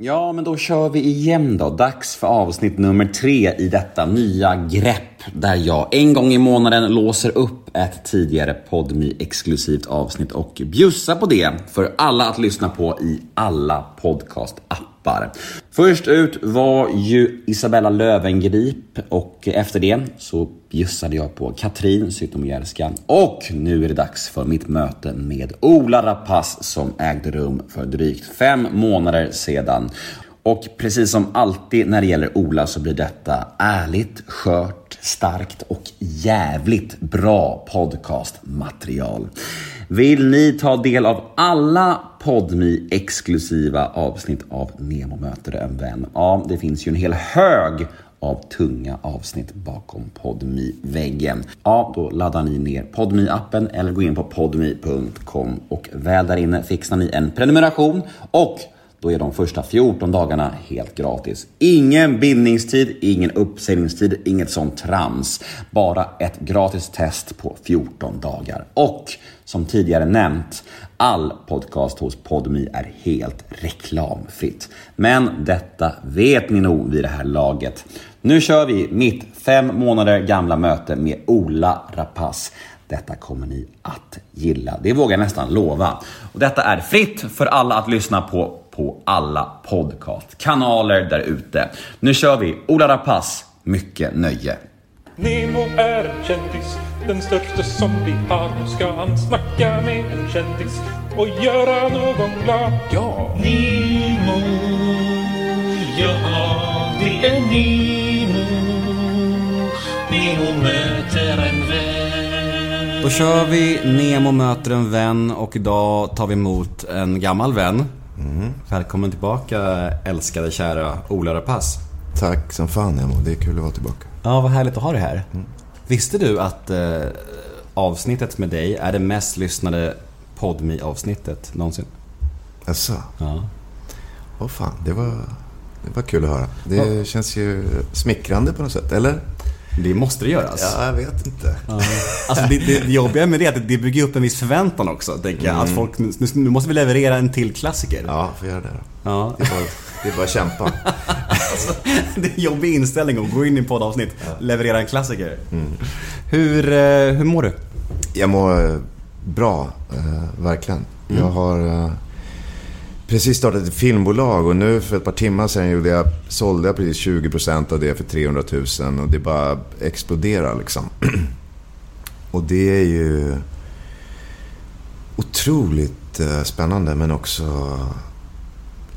Ja, men då kör vi igen då. Dags för avsnitt nummer tre i detta nya grepp där jag en gång i månaden låser upp ett tidigare podmi exklusivt avsnitt och bjussar på det för alla att lyssna på i alla podcastappar. Först ut var ju Isabella Lövengrip och efter det så bjussade jag på Katrin Zytomierska och nu är det dags för mitt möte med Ola Rapace som ägde rum för drygt fem månader sedan. Och precis som alltid när det gäller Ola så blir detta ärligt, skört, starkt och jävligt bra podcastmaterial. Vill ni ta del av alla podmi exklusiva avsnitt av Nemo möter en vän? Ja, det finns ju en hel hög av tunga avsnitt bakom podmi väggen Ja, då laddar ni ner podmi appen eller går in på podmi.com och väl där inne fixar ni en prenumeration och då är de första 14 dagarna helt gratis. Ingen bindningstid, ingen uppsägningstid, inget sånt trams. Bara ett gratis test på 14 dagar. Och som tidigare nämnt, all podcast hos Podmi är helt reklamfritt. Men detta vet ni nog vid det här laget. Nu kör vi mitt fem månader gamla möte med Ola Rapace. Detta kommer ni att gilla. Det vågar jag nästan lova. Och detta är fritt för alla att lyssna på på alla podcastkanaler där ute. Nu kör vi! Ola Rapace, mycket nöje! Nemo är en kändis, den största som vi har. Nu ska han snacka med en kändis och göra någon glad. Ja! Nemo, ja det är Nemo. Nemo möter en vän. Då kör vi Nemo möter en vän och idag tar vi emot en gammal vän. Mm. Välkommen tillbaka älskade kära Ola Rapace. Tack som fan Nemo, det är kul att vara tillbaka. Ja, vad härligt att ha dig här. Mm. Visste du att eh, avsnittet med dig är det mest lyssnade podmi avsnittet någonsin? Jaså? Ja. Åh fan, det var, det var kul att höra. Det ja. känns ju smickrande på något sätt, eller? Det måste det göras. Ja, jag vet inte. Ja. Alltså det, det, det jobbiga med det är att det bygger upp en viss förväntan också. Tänker jag. Mm. Att folk, nu, nu, måste vi leverera en till klassiker. Ja, får göra det då. Ja. Det, det är bara att kämpa. alltså, det är en jobbig inställning att gå in i poddavsnitt, ja. leverera en klassiker. Mm. Hur, eh, hur mår du? Jag mår eh, bra, eh, verkligen. Mm. Jag har... Precis startat ett filmbolag och nu för ett par timmar sedan gjorde jag, sålde jag precis 20% av det för 300 000 och det bara exploderar liksom. och det är ju otroligt spännande men också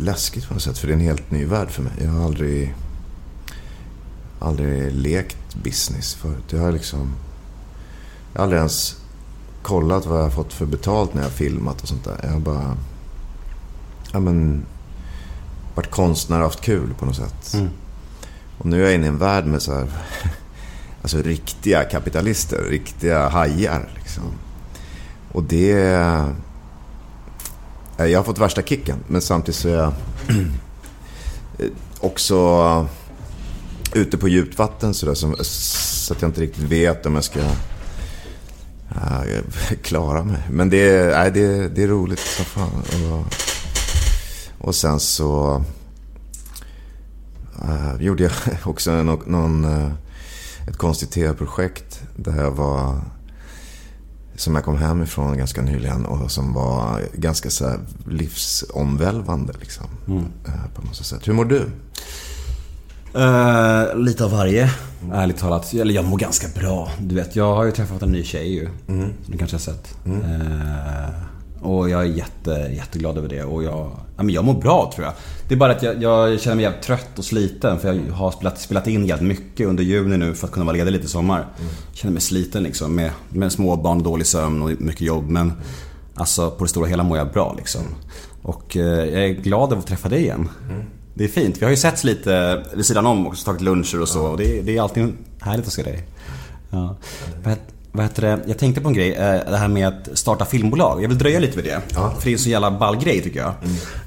läskigt på något sätt. För det är en helt ny värld för mig. Jag har aldrig, aldrig lekt business förut. Jag har liksom... Jag har aldrig ens kollat vad jag har fått för betalt när jag har filmat och sånt där. Jag har bara ja, men, varit konstnär och haft kul på något sätt. Mm. Och nu är jag inne i en värld med så här, alltså riktiga kapitalister, riktiga hajar. Liksom. Och det... Eh, jag har fått värsta kicken, men samtidigt så är jag också ute på djupt vatten så, där, så, att jag inte riktigt vet om jag ska eh, klara mig. Men det är, nej, det, det är roligt som fan. Och, och sen så äh, gjorde jag också någon, någon, ett konstigt tv-projekt där jag var som jag kom hem ifrån ganska nyligen och som var ganska så här livsomvälvande. Liksom, mm. äh, på något sätt. Hur mår du? Uh, lite av varje, mm. ärligt talat. Eller jag mår ganska bra. Du vet, jag har ju träffat en ny tjej ju. Mm. Som du kanske har sett. Mm. Uh, och jag är jätte, jätteglad över det. Och jag, ja, men jag mår bra tror jag. Det är bara att jag, jag känner mig jävligt trött och sliten. För jag har spelat, spelat in jävligt mycket under juni nu för att kunna vara ledig lite i sommar. Mm. Känner mig sliten liksom med, med småbarn, dålig sömn och mycket jobb. Men alltså på det stora hela mår jag bra liksom. Och eh, jag är glad över att träffa dig igen. Mm. Det är fint. Vi har ju setts lite vid sidan om och tagit luncher och så. Och det, det är alltid härligt att se dig. Ja vad heter det? Jag tänkte på en grej, eh, det här med att starta filmbolag. Jag vill dröja lite vid det. Ja. För det är en så jävla ball grej tycker jag.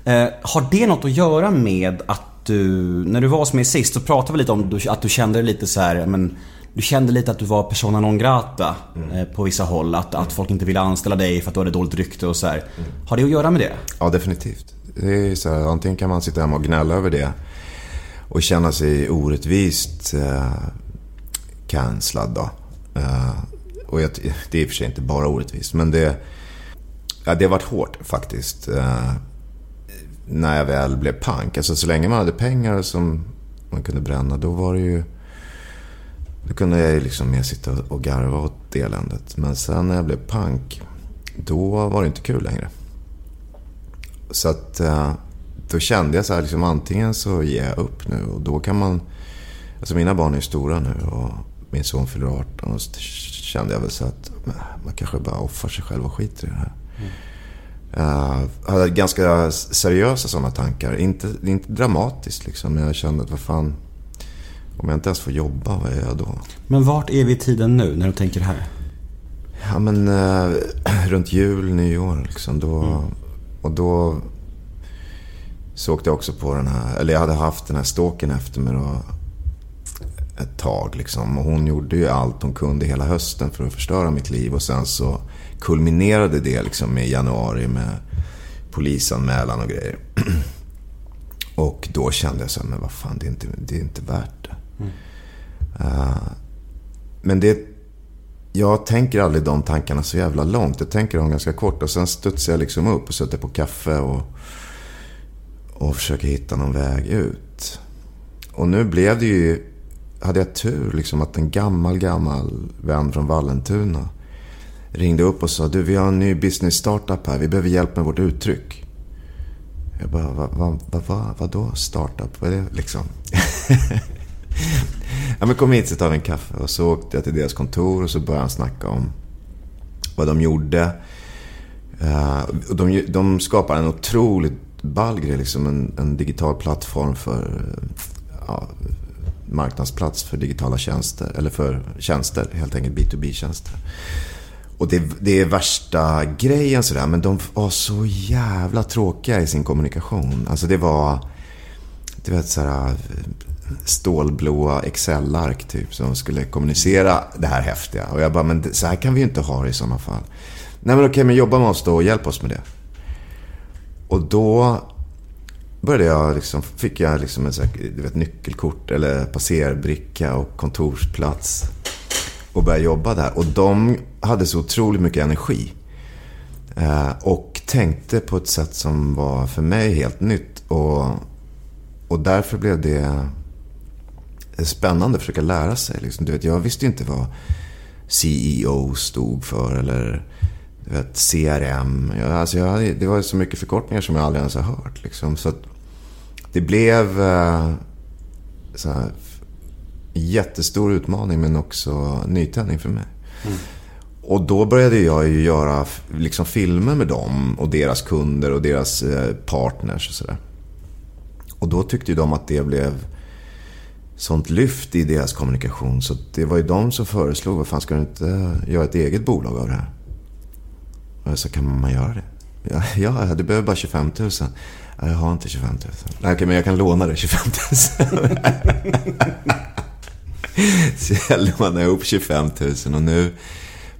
Mm. Har det något att göra med att du, när du var hos mig sist så pratade vi lite om att du kände dig lite så här, men du kände lite att du var persona non grata mm. Eh, på vissa håll. Att, att folk inte ville anställa dig för att du hade dåligt rykte och så mm. Har det att göra med det? Ja, definitivt. Det är så här, antingen kan man sitta hemma och gnälla över det och känna sig orättvist eh, cancellad då. Eh, och jag, det är i och för sig inte bara orättvist, men det, ja, det har varit hårt faktiskt. Eh, när jag väl blev pank. Alltså så länge man hade pengar som man kunde bränna, då var det ju... Då kunde jag ju liksom mer sitta och garva åt det eländet. Men sen när jag blev pank, då var det inte kul längre. Så att eh, då kände jag så här, liksom, antingen så ger jag upp nu och då kan man... Alltså mina barn är stora nu och min son fyller 18 och kände jag väl så att man kanske bara offrar sig själv och skiter i det här. Mm. Uh, hade ganska seriösa sådana tankar. Inte, inte dramatiskt liksom. Men jag kände att vad fan. Om jag inte ens får jobba, vad är jag då? Men vart är vi i tiden nu när du tänker här? Ja men uh, runt jul, nyår liksom. Då, mm. Och då så åkte jag också på den här, eller jag hade haft den här ståken efter mig då ett tag liksom. Och hon gjorde ju allt hon kunde hela hösten för att förstöra mitt liv. Och sen så kulminerade det liksom i januari med polisanmälan och grejer. Och då kände jag så här, men vad fan, det är inte, det är inte värt det. Mm. Uh, men det... Jag tänker aldrig de tankarna så jävla långt. Jag tänker dem ganska kort och sen studsar jag liksom upp och sätter på kaffe och, och försöker hitta någon väg ut. Och nu blev det ju... Hade jag tur liksom att en gammal, gammal vän från Vallentuna ringde upp och sa du vi har en ny business startup här. Vi behöver hjälp med vårt uttryck. Jag bara, va, va, va, va, vadå startup? Vad är det liksom? ja men kom hit så tar vi en kaffe. Och så åkte jag till deras kontor och så började han snacka om vad de gjorde. Eh, de, de skapar en otroligt ball grej, liksom en, en, digital plattform för eh, ja, marknadsplats för digitala tjänster. Eller för tjänster, helt enkelt B2B-tjänster. Och det, det är värsta grejen sådär. Men de var så jävla tråkiga i sin kommunikation. Alltså det var... Du vet såhär stålblåa Excel-ark typ. Som skulle kommunicera det här häftiga. Och jag bara, men så här kan vi ju inte ha det i sådana fall. Nej men okej, men jobba med oss då och hjälp oss med det. Och då började jag liksom, fick jag liksom en sån du vet, nyckelkort eller passerbricka och kontorsplats och började jobba där. Och de hade så otroligt mycket energi. Eh, och tänkte på ett sätt som var för mig helt nytt. Och, och därför blev det spännande att försöka lära sig. Liksom. Du vet, jag visste inte vad CEO stod för eller du vet, CRM. Jag, alltså jag, det var så mycket förkortningar som jag aldrig ens har hört. Liksom. Så det blev eh, så här, jättestor utmaning men också nytändning för mig. Mm. Och då började jag ju göra liksom filmer med dem och deras kunder och deras eh, partners och sådär. Och då tyckte ju de att det blev sånt lyft i deras kommunikation. Så det var ju de som föreslog, vad fan ska du inte göra ett eget bolag av det här? Och jag sa, kan man göra det? Ja, ja du behöver bara 25 000. Jag har inte 25 000. Nej, okej, men jag kan låna dig 25 000. Så jag lånade ihop 25 000 och nu,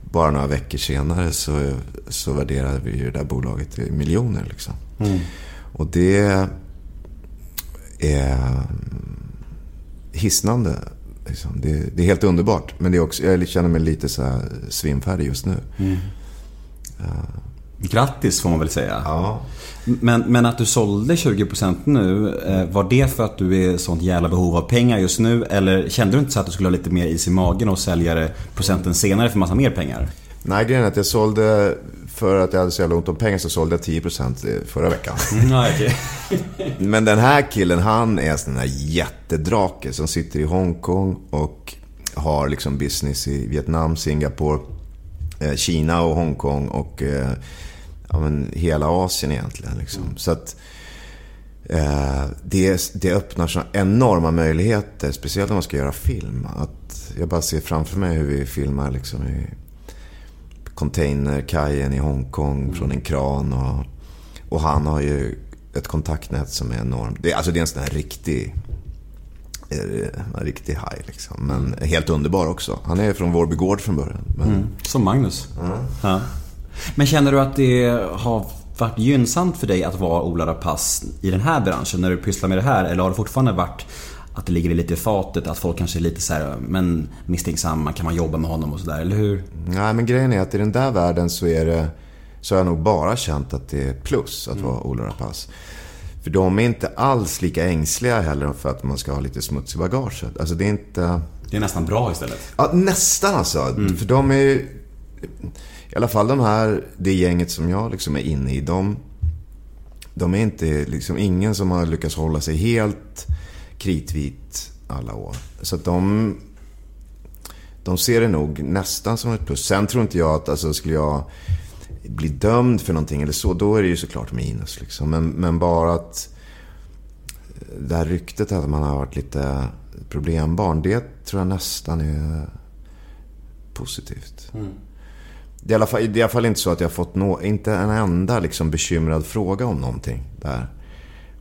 bara några veckor senare, så, så värderade vi ju det där bolaget i miljoner. Liksom. Mm. Och det är hisnande. Liksom. Det, det, är helt underbart. Men det är också, jag känner mig lite så här svimfärdig just nu. Mm. Uh, Grattis får man väl säga. Ja. Men, men att du sålde 20% nu, eh, var det för att du är i sånt jävla behov av pengar just nu? Eller kände du inte så att du skulle ha lite mer is i magen och sälja det procenten senare för massa mer pengar? Nej, grejen är att jag sålde, för att jag hade så jävla ont om pengar, så sålde jag 10% förra veckan. Mm, okay. Men den här killen, han är en sån här jättedrake som sitter i Hongkong och har liksom business i Vietnam, Singapore, eh, Kina och Hongkong och eh, ja, men hela Asien egentligen. Liksom. Mm. Så att eh, det, det öppnar så enorma möjligheter. Speciellt om man ska göra film. Att jag bara ser framför mig hur vi filmar liksom i containerkajen i Hongkong mm. från en kran. Och, och han har ju ett kontaktnät som är enormt. Det, alltså det är en sån här riktig en riktig haj liksom. Men helt underbar också. Han är från Vårby Gård från början. Men... Mm. Som Magnus. Mm. Ja. Men känner du att det har varit gynnsamt för dig att vara Ola Rapace i den här branschen när du pysslar med det här? Eller har det fortfarande varit att det ligger lite i fatet, att folk kanske är lite så här, men misstänksamma, kan man jobba med honom och sådär, eller hur? Nej, men grejen är att i den där världen så är det... Så har jag nog bara känt att det är plus att vara Ola Rapace. För de är inte alls lika ängsliga heller för att man ska ha lite smuts i bagaget. Alltså det är inte... Det är nästan bra istället. Ja, nästan alltså. För de är ju... I alla fall de här, det gänget som jag liksom är inne i. De, de är inte liksom ingen som har lyckats hålla sig helt kritvit alla år. Så att de... De ser det nog nästan som ett plus. Sen tror inte jag att, alltså skulle jag bli dömd för någonting eller så, då är det ju såklart minus. Liksom. Men, men bara att det här ryktet att man har varit lite problembarn, det tror jag nästan är positivt. Mm. Det, är i alla fall, det är i alla fall inte så att jag har fått nå, inte en enda liksom bekymrad fråga om någonting där.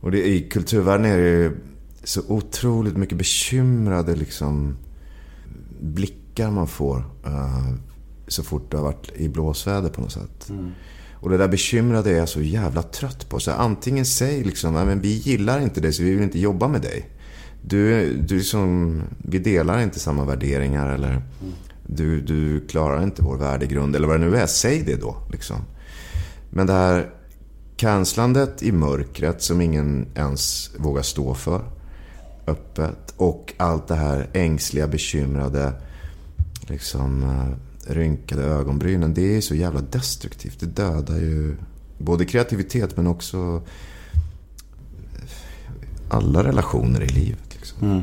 Och det, i kulturvärlden är det ju så otroligt mycket bekymrade liksom blickar man får. eh, så fort det har varit i blåsväder på något sätt. Och det där bekymrade är jag så jävla trött på. Så antingen säg liksom, "Nej, men vi gillar inte dig så vi vill inte jobba med dig. Du, du liksom, vi delar inte samma värderingar eller du, du klarar inte vår värdegrund eller vad det nu är. Säg det då liksom. Men det här kanslandet i mörkret som ingen ens vågar stå för öppet. Och allt det här ängsliga, bekymrade, liksom eh, rynkade ögonbrynen. Det är så jävla destruktivt. Det dödar ju både kreativitet men också alla relationer i livet. Liksom. Mm.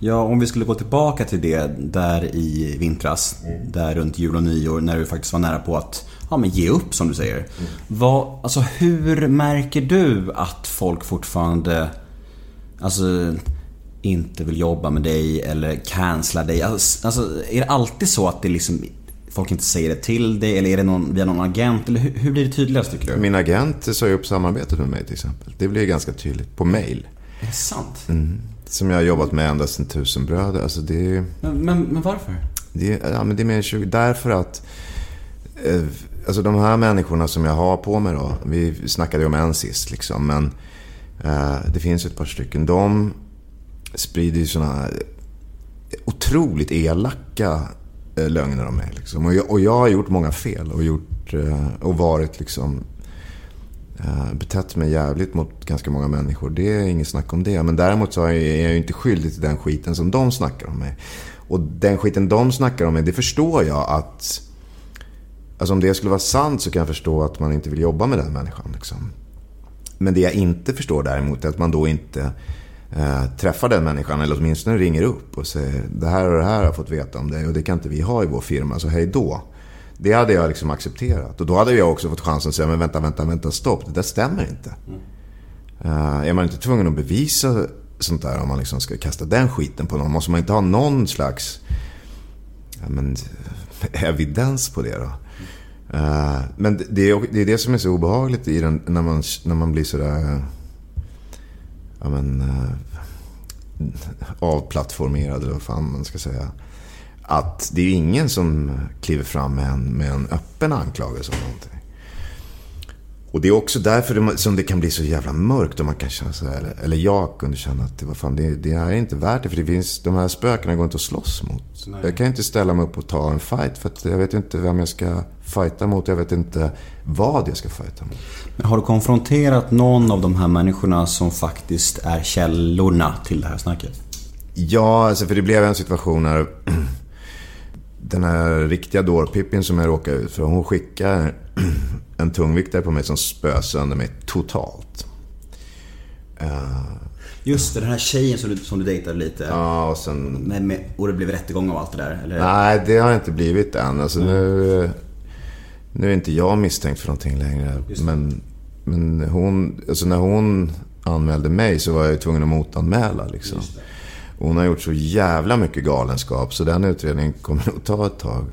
Ja, om vi skulle gå tillbaka till det där i vintras, där runt jul och nyår, när du faktiskt var nära på att ja, men ge upp som du säger. Vad, alltså, hur märker du att folk fortfarande alltså, inte vill jobba med dig eller cancelar dig? Alltså, alltså, är det alltid så att det liksom, folk inte säger det till dig eller är det någon, via någon agent? Eller hur, hur blir det tydligast tycker du? Min agent sa ju upp samarbetet med mig till exempel. Det blir ganska tydligt. På mail. Är det sant? Som jag har jobbat med ända sedan Tusenbröd. Alltså det är... Men, men, men varför? Det, ja, men det är mer 20, därför att eh, alltså de här människorna som jag har på mig då. Vi snackade ju om en sist liksom. Men eh, det finns ett par stycken. De sprider ju sådana otroligt elaka eh, lögner om mig. Liksom. Och, jag, och jag har gjort många fel och, gjort, eh, och varit liksom Eh, betett mig jävligt mot ganska många människor. Det är inget snack om det. Men däremot så är jag ju inte skyldig till den skiten som de snackar om mig. Och den skiten de snackar om mig, det förstår jag att... Alltså om det skulle vara sant så kan jag förstå att man inte vill jobba med den människan. Liksom. Men det jag inte förstår däremot är att man då inte eh, träffar den människan eller åtminstone ringer upp och säger det här och det här har jag fått veta om dig och det kan inte vi ha i vår firma, så hej då. Det hade jag liksom accepterat. Och då hade jag också fått chansen att säga, men vänta, vänta, vänta, stopp. Det där stämmer inte. Uh, är man inte tvungen att bevisa sånt där om man liksom ska kasta den skiten på någon? Måste man inte ha någon slags ja, men, evidens på det då? Uh, men det- det är, det är det som är så obehagligt i den, när, man, när man blir sådär... Ja, men, uh, avplattformerad eller vad fan man ska säga. Att det är ingen som kliver fram med en, med en öppen anklagelse om någonting. Och det är också därför det, som det kan bli så jävla mörkt. Och man kan känna så här, eller, jag kunde känna att det, var fan, det, det här är inte värt det. För det finns, de här spökena går inte att slåss mot. Jag kan inte ställa mig upp och ta en fight. För att jag vet inte vem jag ska fighta mot. Jag vet inte vad jag ska fighta mot. Men har du konfronterat någon av de här människorna som faktiskt är källorna till det här snacket? Ja, alltså för det blev en situation när den här riktiga dårpippin som jag råkade ut för, hon skickade en tungviktare på mig som spöade sönder mig totalt. Just det, den här tjejen som du, som du dejtade lite. Ja, och sen... Med, med, och det blev rättegång och allt det där? Eller? Nej, det har inte blivit än. Alltså nu, nu är inte jag misstänkt för någonting längre. Men, men hon, alltså när hon anmälde mig så var jag ju tvungen att motanmäla. Liksom. Hon har gjort så jävla mycket galenskap så den utredningen kommer nog ta ett tag.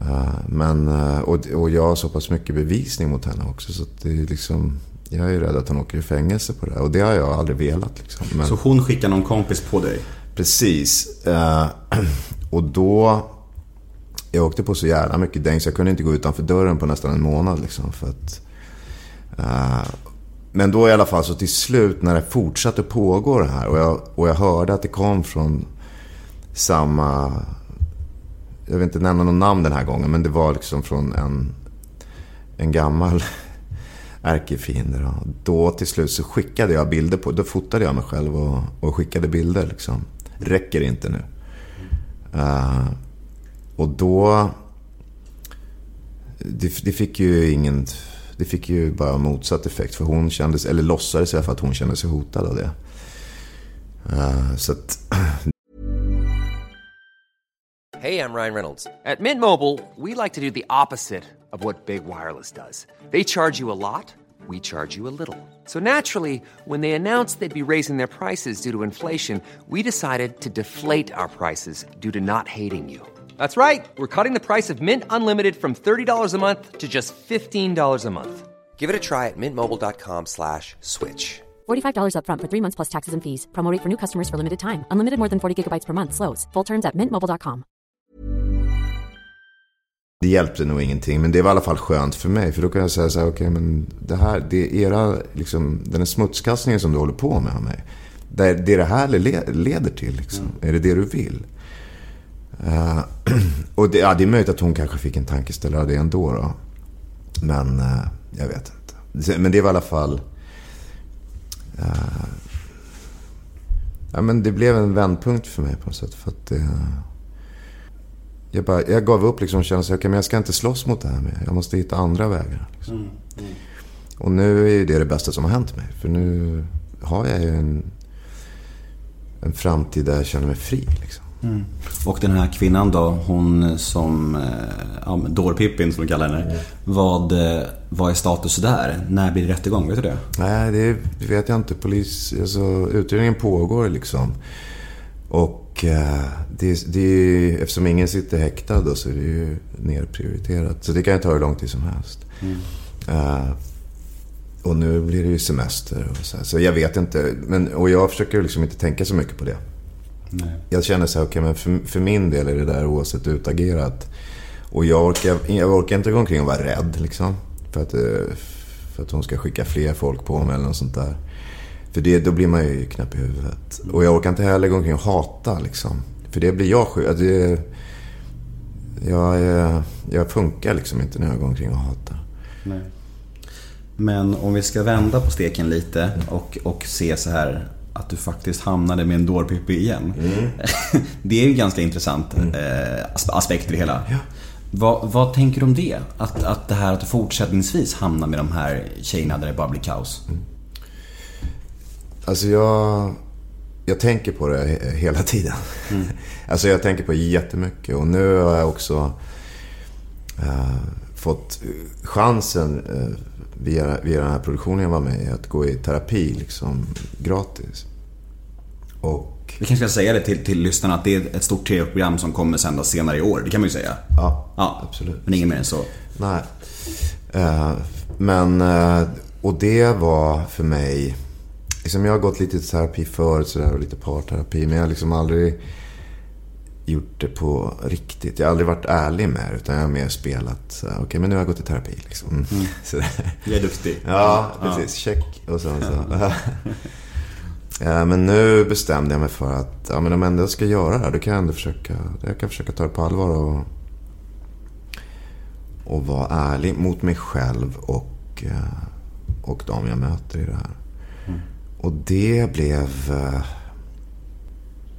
Uh, men, uh, och, och jag har så pass mycket bevisning mot henne också. Så att det är liksom, jag är ju rädd att hon åker i fängelse på det. Och det har jag aldrig velat. Liksom. Men, Så hon skickar någon kompis på dig? Precis. Eh, och då... Jag åkte på så jävla mycket däng så jag kunde inte gå utanför dörren på nästan en månad. Liksom, för att men då i alla fall så till slut när det fortsatte pågå det här och jag, och jag hörde att det kom från samma... Jag vill inte nämna någon namn den här gången men det var liksom från en, en gammal ärkefiende. Då. då till slut så skickade jag bilder på, då fotade jag mig själv och, och skickade bilder liksom. Räcker inte nu. Uh, och då... Det, det, fick ju ingen... Det fick ju bara motsatt effekt. För hon kändes, eller låtsades i alla fall att hon kände sig hotad av det. Uh, så att... Hej, jag Ryan Reynolds. På Mint Mobile, we like to do the opposite of what Big Wireless does. They charge you a lot, we charge you a little. So naturally, when they announced they'd be raising their prices due to inflation, we decided to deflate our prices due to not hating you. That's right. We're cutting the price of Mint Unlimited from $30 a month to just $15 a month. Give it a try at mintmobile.com slash switch. $45 upfront for three months plus taxes and fees. Promo rate for new customers for limited time. Unlimited more than 40 gigabytes per month. Slows. Full terms at mintmobile.com. Det hjälpte nog ingenting, men det var i alla fall skönt för mig. För då kan jag säga så här, okej, okay, men det här, det är era, liksom, den här smutskastningen som du håller på med av mig. Det är det, det här leder till, liksom. Mm. Är det det du vill? Uh, och det, ja, det är möjligt att hon kanske fick en tankeställare av det ändå. Då. Men uh, jag vet inte. Men det var i alla fall... Uh, ja, men det blev en vändpunkt för mig på något sätt. För att det, jag, bara, jag gav upp liksom och kände att okay, jag ska inte slåss mot det här mer. Jag måste hitta andra vägar. Liksom. Mm, mm. Och nu är ju det det bästa som har hänt mig. För nu har jag ju en, en framtid där jag känner mig fri. Liksom. Mm. Och den här kvinnan då, hon som, eh, ja, dårpippin som de kallar henne. Mm. Vad, eh, vad är status där? När blir det rättegång? Vet du det? Nej, det vet jag inte. Polis, alltså, utredningen pågår liksom. Och eh, det, det, eftersom ingen sitter häktad då, så är det ju nerprioriterat. Så det kan ju ta hur lång tid som helst. Mm. Uh, och nu blir det ju semester och så, här. så jag vet inte. Men, och jag försöker liksom inte tänka så mycket på det. Nej. Jag känner så här, okej, okay, men för, för, min del är det där oavsett utagerat. Och jag orkar, jag orkar inte gå omkring och vara rädd liksom. För att, eh, för att hon ska skicka fler folk på mig eller något sånt där. För det, då blir man ju knäpp i huvudet. Och jag orkar inte heller gå omkring och hata liksom. För det blir jag sjuk. Det, jag, jag funkar liksom inte när jag går omkring och hatar. Nej. Men om vi ska vända på steken lite och, och se så här att du faktiskt hamnade med en dårpippi igen. Mm. det är ju ganska intressant mm. eh, aspekt i det hela. Ja. Vad, vad, tänker du om det? Att, att det här att du fortsättningsvis hamnar med de här tjejerna där det bara blir kaos. Mm. Alltså jag, jag tänker på det hela tiden. Mm. Alltså jag tänker på det jättemycket. Och nu har jag också äh, fått chansen äh, via, via den här produktionen jag var med i att gå i terapi liksom gratis. Och... Vi kanske ska säga det till, till lyssnarna att det är ett stort tv-program som kommer sändas senare i år. Det kan man ju säga. Ja, ja. absolut. Men inget mer än så. Nej. Uh, men, uh, och det var för mig liksom jag har gått lite terapi förut sådär, och lite parterapi. Men jag har liksom aldrig gjort det på riktigt. Jag har aldrig varit ärlig med det. Utan jag har mer spelat okej okay, men nu har jag gått i terapi liksom. Mm. Jag är duktig. Ja, precis. Check. Och så, så. ja, men nu bestämde jag mig för att ja, men om jag ändå ska göra det här, då kan jag ändå försöka, jag kan försöka ta det på allvar. Och, och vara ärlig mot mig själv och, eh, och de jag möter i det här. Mm. Och det blev uh,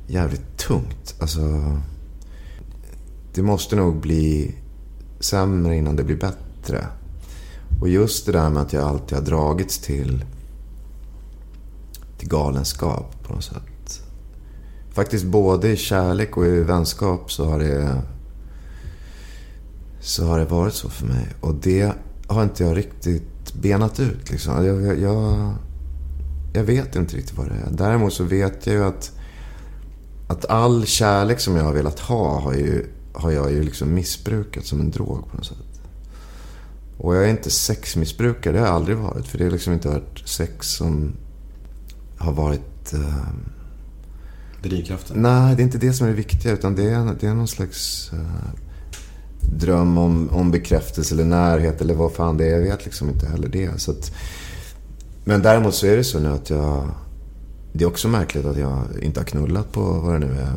jävligt tungt. Alltså, det måste nog bli sämre innan det blir bättre. Och just det där med att jag alltid har dragits till, till galenskap på något sätt. Faktiskt både i kärlek och i vänskap så har det, så har det varit så för mig. Och det har inte jag riktigt benat ut. Liksom. Jag, jag, jag vet inte riktigt vad det är. Däremot så vet jag ju att, att all kärlek som jag har velat ha har, ju, har jag ju liksom missbrukat som en drog på något sätt. Och jag är inte sexmissbrukare, det har jag aldrig varit. För det har liksom inte varit sex som har varit... Uh... Drivkraften? Nej, det är inte det som är det viktiga. Utan det är, det är någon slags uh, dröm om, om bekräftelse eller närhet eller vad fan det är. Jag vet liksom inte heller det. Så att, men däremot så är det så nu att jag... Det är också märkligt att jag inte har knullat på vad det nu är.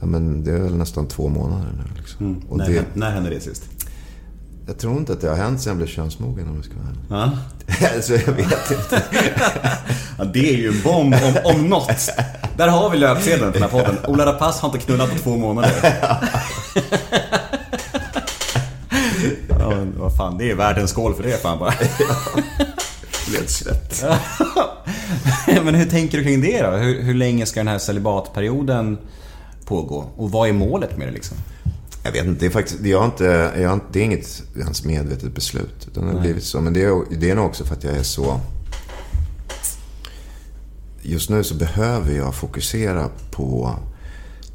Ja, men det är väl nästan två månader nu. Liksom. Och när, det, när hände det sist? jag tror inte att det har hänt sen jag blev könsmogen om jag ska vara ärlig. Ja. alltså, jag vet inte. ja, det är ju en bomb om, om något. Där har vi löpsedeln på den här podden. Ola Rapace har inte knullat på två månader. ja, men vad fan, det är världens skål för det fan bara. Blev svett. men hur tänker du kring det då? Hur, hur länge ska den här celibatperioden pågå? Och vad är målet med det liksom? Jag vet inte, det är faktiskt, jag har inte, jag har det är inget ens medvetet beslut. Utan det har blivit så. Men det är, det är nog också för att jag är så... Just nu så behöver jag fokusera på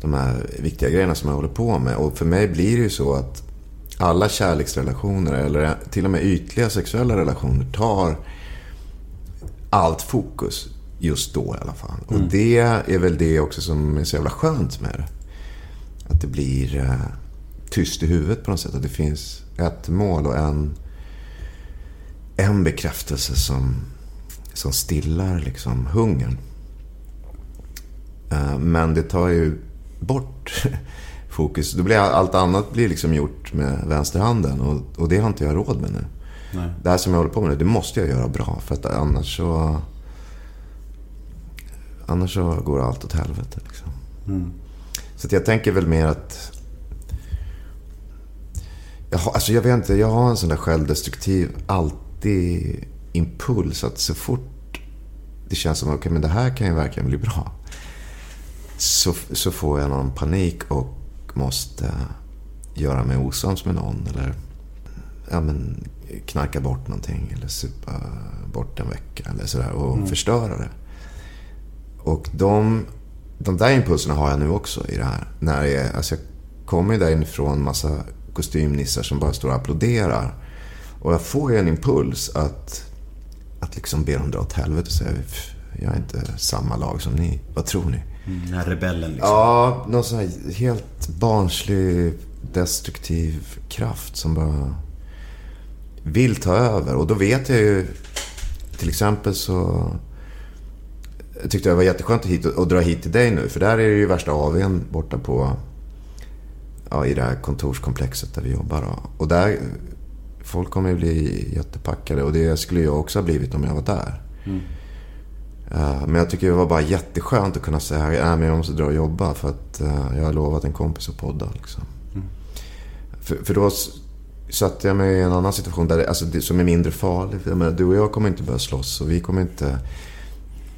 de här viktiga grejerna som jag håller på med. Och för mig blir det ju så att alla kärleksrelationer, eller till och med ytliga sexuella relationer, tar allt fokus just då i alla fall. Och det är väl det också som är så jävla skönt med det. Att det blir eh, tyst i huvudet på något sätt. Att det finns ett mål och en, en bekräftelse som, som stillar liksom hungern. Eh, men det tar ju bort fokus. Då blir allt annat blir liksom gjort med vänsterhanden. Och, och det har inte jag råd med nu. Nej. Det här som jag håller på med nu, det måste jag göra bra. För att annars så... Annars så går allt åt helvete. Liksom. Så att jag tänker väl mer att... Jag, har, alltså jag vet inte, jag har en sån där självdestruktiv, alltid impuls att så fort det känns som att okay, men det här kan ju verkligen bli bra. Så, så får jag någon panik och måste göra mig osams med någon. Eller ja, men, knarka bort någonting. Eller supa bort en vecka. Eller sådär. Och förstöra det. Och de, de där impulserna har jag nu också i det här. När jag, alltså jag kommer ju där inifrån massa kostymnissar som bara står och applåderar. Och jag får ju en impuls att, att liksom be dem dra åt helvete och säga "Pff, jag är inte samma lag som ni. Vad tror ni? Den här rebellen liksom. Ja, någon sån här helt barnslig, destruktiv kraft som bara vill ta över. Och då vet jag ju, till exempel så jag tyckte det var jätteskönt att, hit, att dra hit till dig nu. För där är det ju värsta AWn borta på, ja, i det här kontorskomplexet där vi jobbar. Då. Och där, folk kommer ju bli jättepackade. Och det skulle jag också ha blivit om jag var där. Eh, Men jag tycker det var bara jätteskönt att kunna säga att äh, jag måste dra och jobba för att eh, jag har lovat en kompis att podda. Liksom. För, för då satte jag mig i en annan situation där, alltså, det, som är mindre farlig. Jag menar, du och jag kommer inte börja slåss och vi kommer inte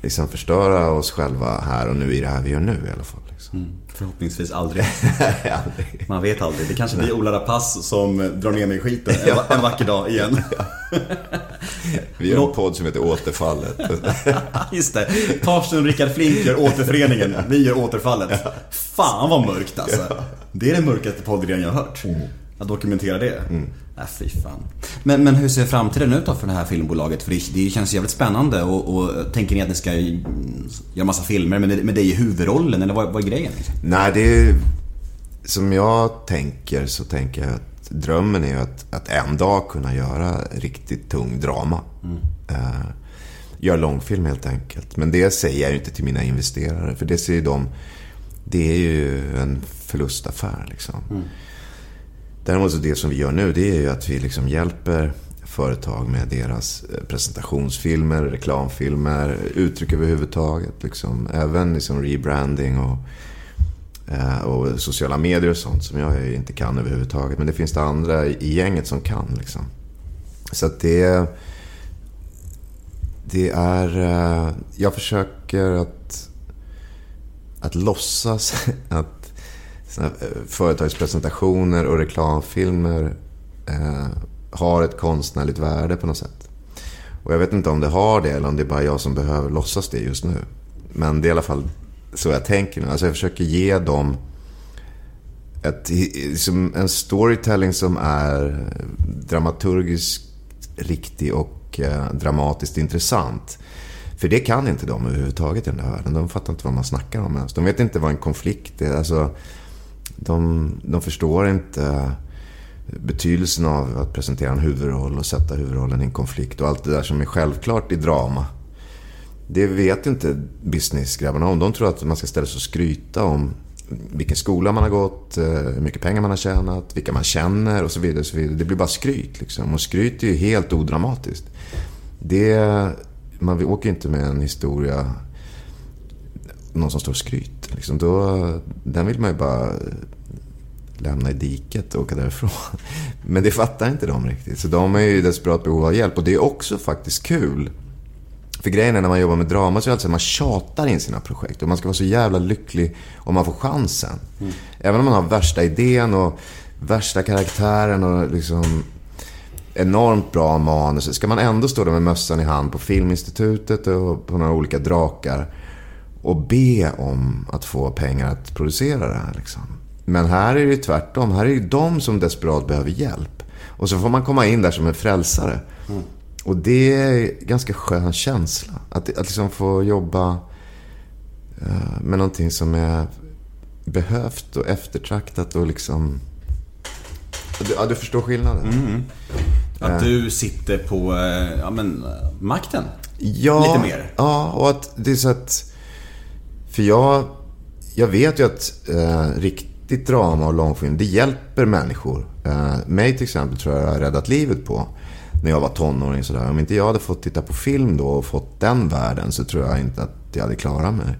liksom, förstöra oss själva här och nu i det här vi gör nu i alla fall. Liksom. Förhoppningsvis aldrig. Aldrig. Man vet aldrig. Det kanske blir Ola Rapace som drar ner mig i skiten en, va- en vacker dag igen. Vi gör en podd som heter Återfallet. Just det. Torsten och Rickard Flink gör återföreningen. Vi gör återfallet. Fan vad mörkt alltså. Det är den mörkaste poddidén jag har hört. Att dokumentera det. Äh, fy fan. Men, men hur ser framtiden ut då för det här filmbolaget? För det, det känns jävligt spännande och, och tänker ni att ni ska mm, göra massa filmer med, med dig i huvudrollen? Eller vad, vad är grejen? Nej, det är... Som jag tänker så tänker jag att drömmen är att, att en dag kunna göra riktigt tung drama. Eh, göra långfilm helt enkelt. Men det säger jag ju inte till mina investerare. För det ser ju de... Det är ju en förlustaffär liksom. Däremot så det som vi gör nu det är ju att vi liksom hjälper företag med deras eh, presentationsfilmer, reklamfilmer, uttryck överhuvudtaget. Liksom. Även liksom rebranding och, eh, och sociala medier och sånt som jag inte kan överhuvudtaget. Men det finns det andra i gänget som kan. Liksom. Så att det, det är... Eh, jag försöker att, att låtsas att sina eh, företagspresentationer och reklamfilmer eh, har ett konstnärligt värde på något sätt. Och jag vet inte om det har det eller om det är bara jag som behöver låtsas det just nu. Men det är i alla fall så jag tänker nu. Alltså jag försöker ge dem ett, liksom en storytelling som är dramaturgiskt riktig och eh, dramatiskt intressant. För det kan inte de överhuvudtaget i den här världen. De fattar inte vad man snackar om ens. De vet inte vad en konflikt är. Alltså, de, de förstår inte betydelsen av att presentera en huvudroll och sätta huvudrollen i en konflikt och allt det där som är självklart i drama. Det vet inte businessgrabbarna om. De tror att man ska ställa sig och skryta om vilken skola man har gått, eh, hur mycket pengar man har tjänat, vilka man känner och så vidare. Och så vidare. Det blir bara skryt liksom. Och skryt är ju helt odramatiskt. Det, man åker inte med en historia, någon som står och skryter. Liksom. Då, den vill man ju bara lämna i diket och åka därifrån. Men det fattar inte de riktigt. Så de är ju i desperat behov av hjälp. Och det är också faktiskt kul. För grejen är när man jobbar med drama så är det alltid man tjatar in sina projekt. Och man ska vara så jävla lycklig om man får chansen. Även om man har värsta idén och värsta karaktären och liksom enormt bra manus. Ska man ändå stå där med mössan i hand på Filminstitutet och på några olika drakar. Och be om att få pengar att producera det här liksom. Men här är det ju tvärtom. Här är det ju de som desperat behöver hjälp. Och så får man komma in där som en frälsare. Och det är en ganska skön känsla. Att, att liksom få jobba eh, med någonting som är behövt och eftertraktat och liksom... Du, ja, du förstår skillnaden. Att du sitter på eh, ja, men, eh, makten. Ja, Lite mer. Ja, och att det är så att... För jag, jag vet ju att eh, riktigt drama och långfilm, det hjälper människor. Eh, mig till exempel tror jag jag har räddat livet på. När jag var tonåring sådär. Om inte jag hade fått titta på film då och fått den världen så tror jag inte att jag hade klarat mig.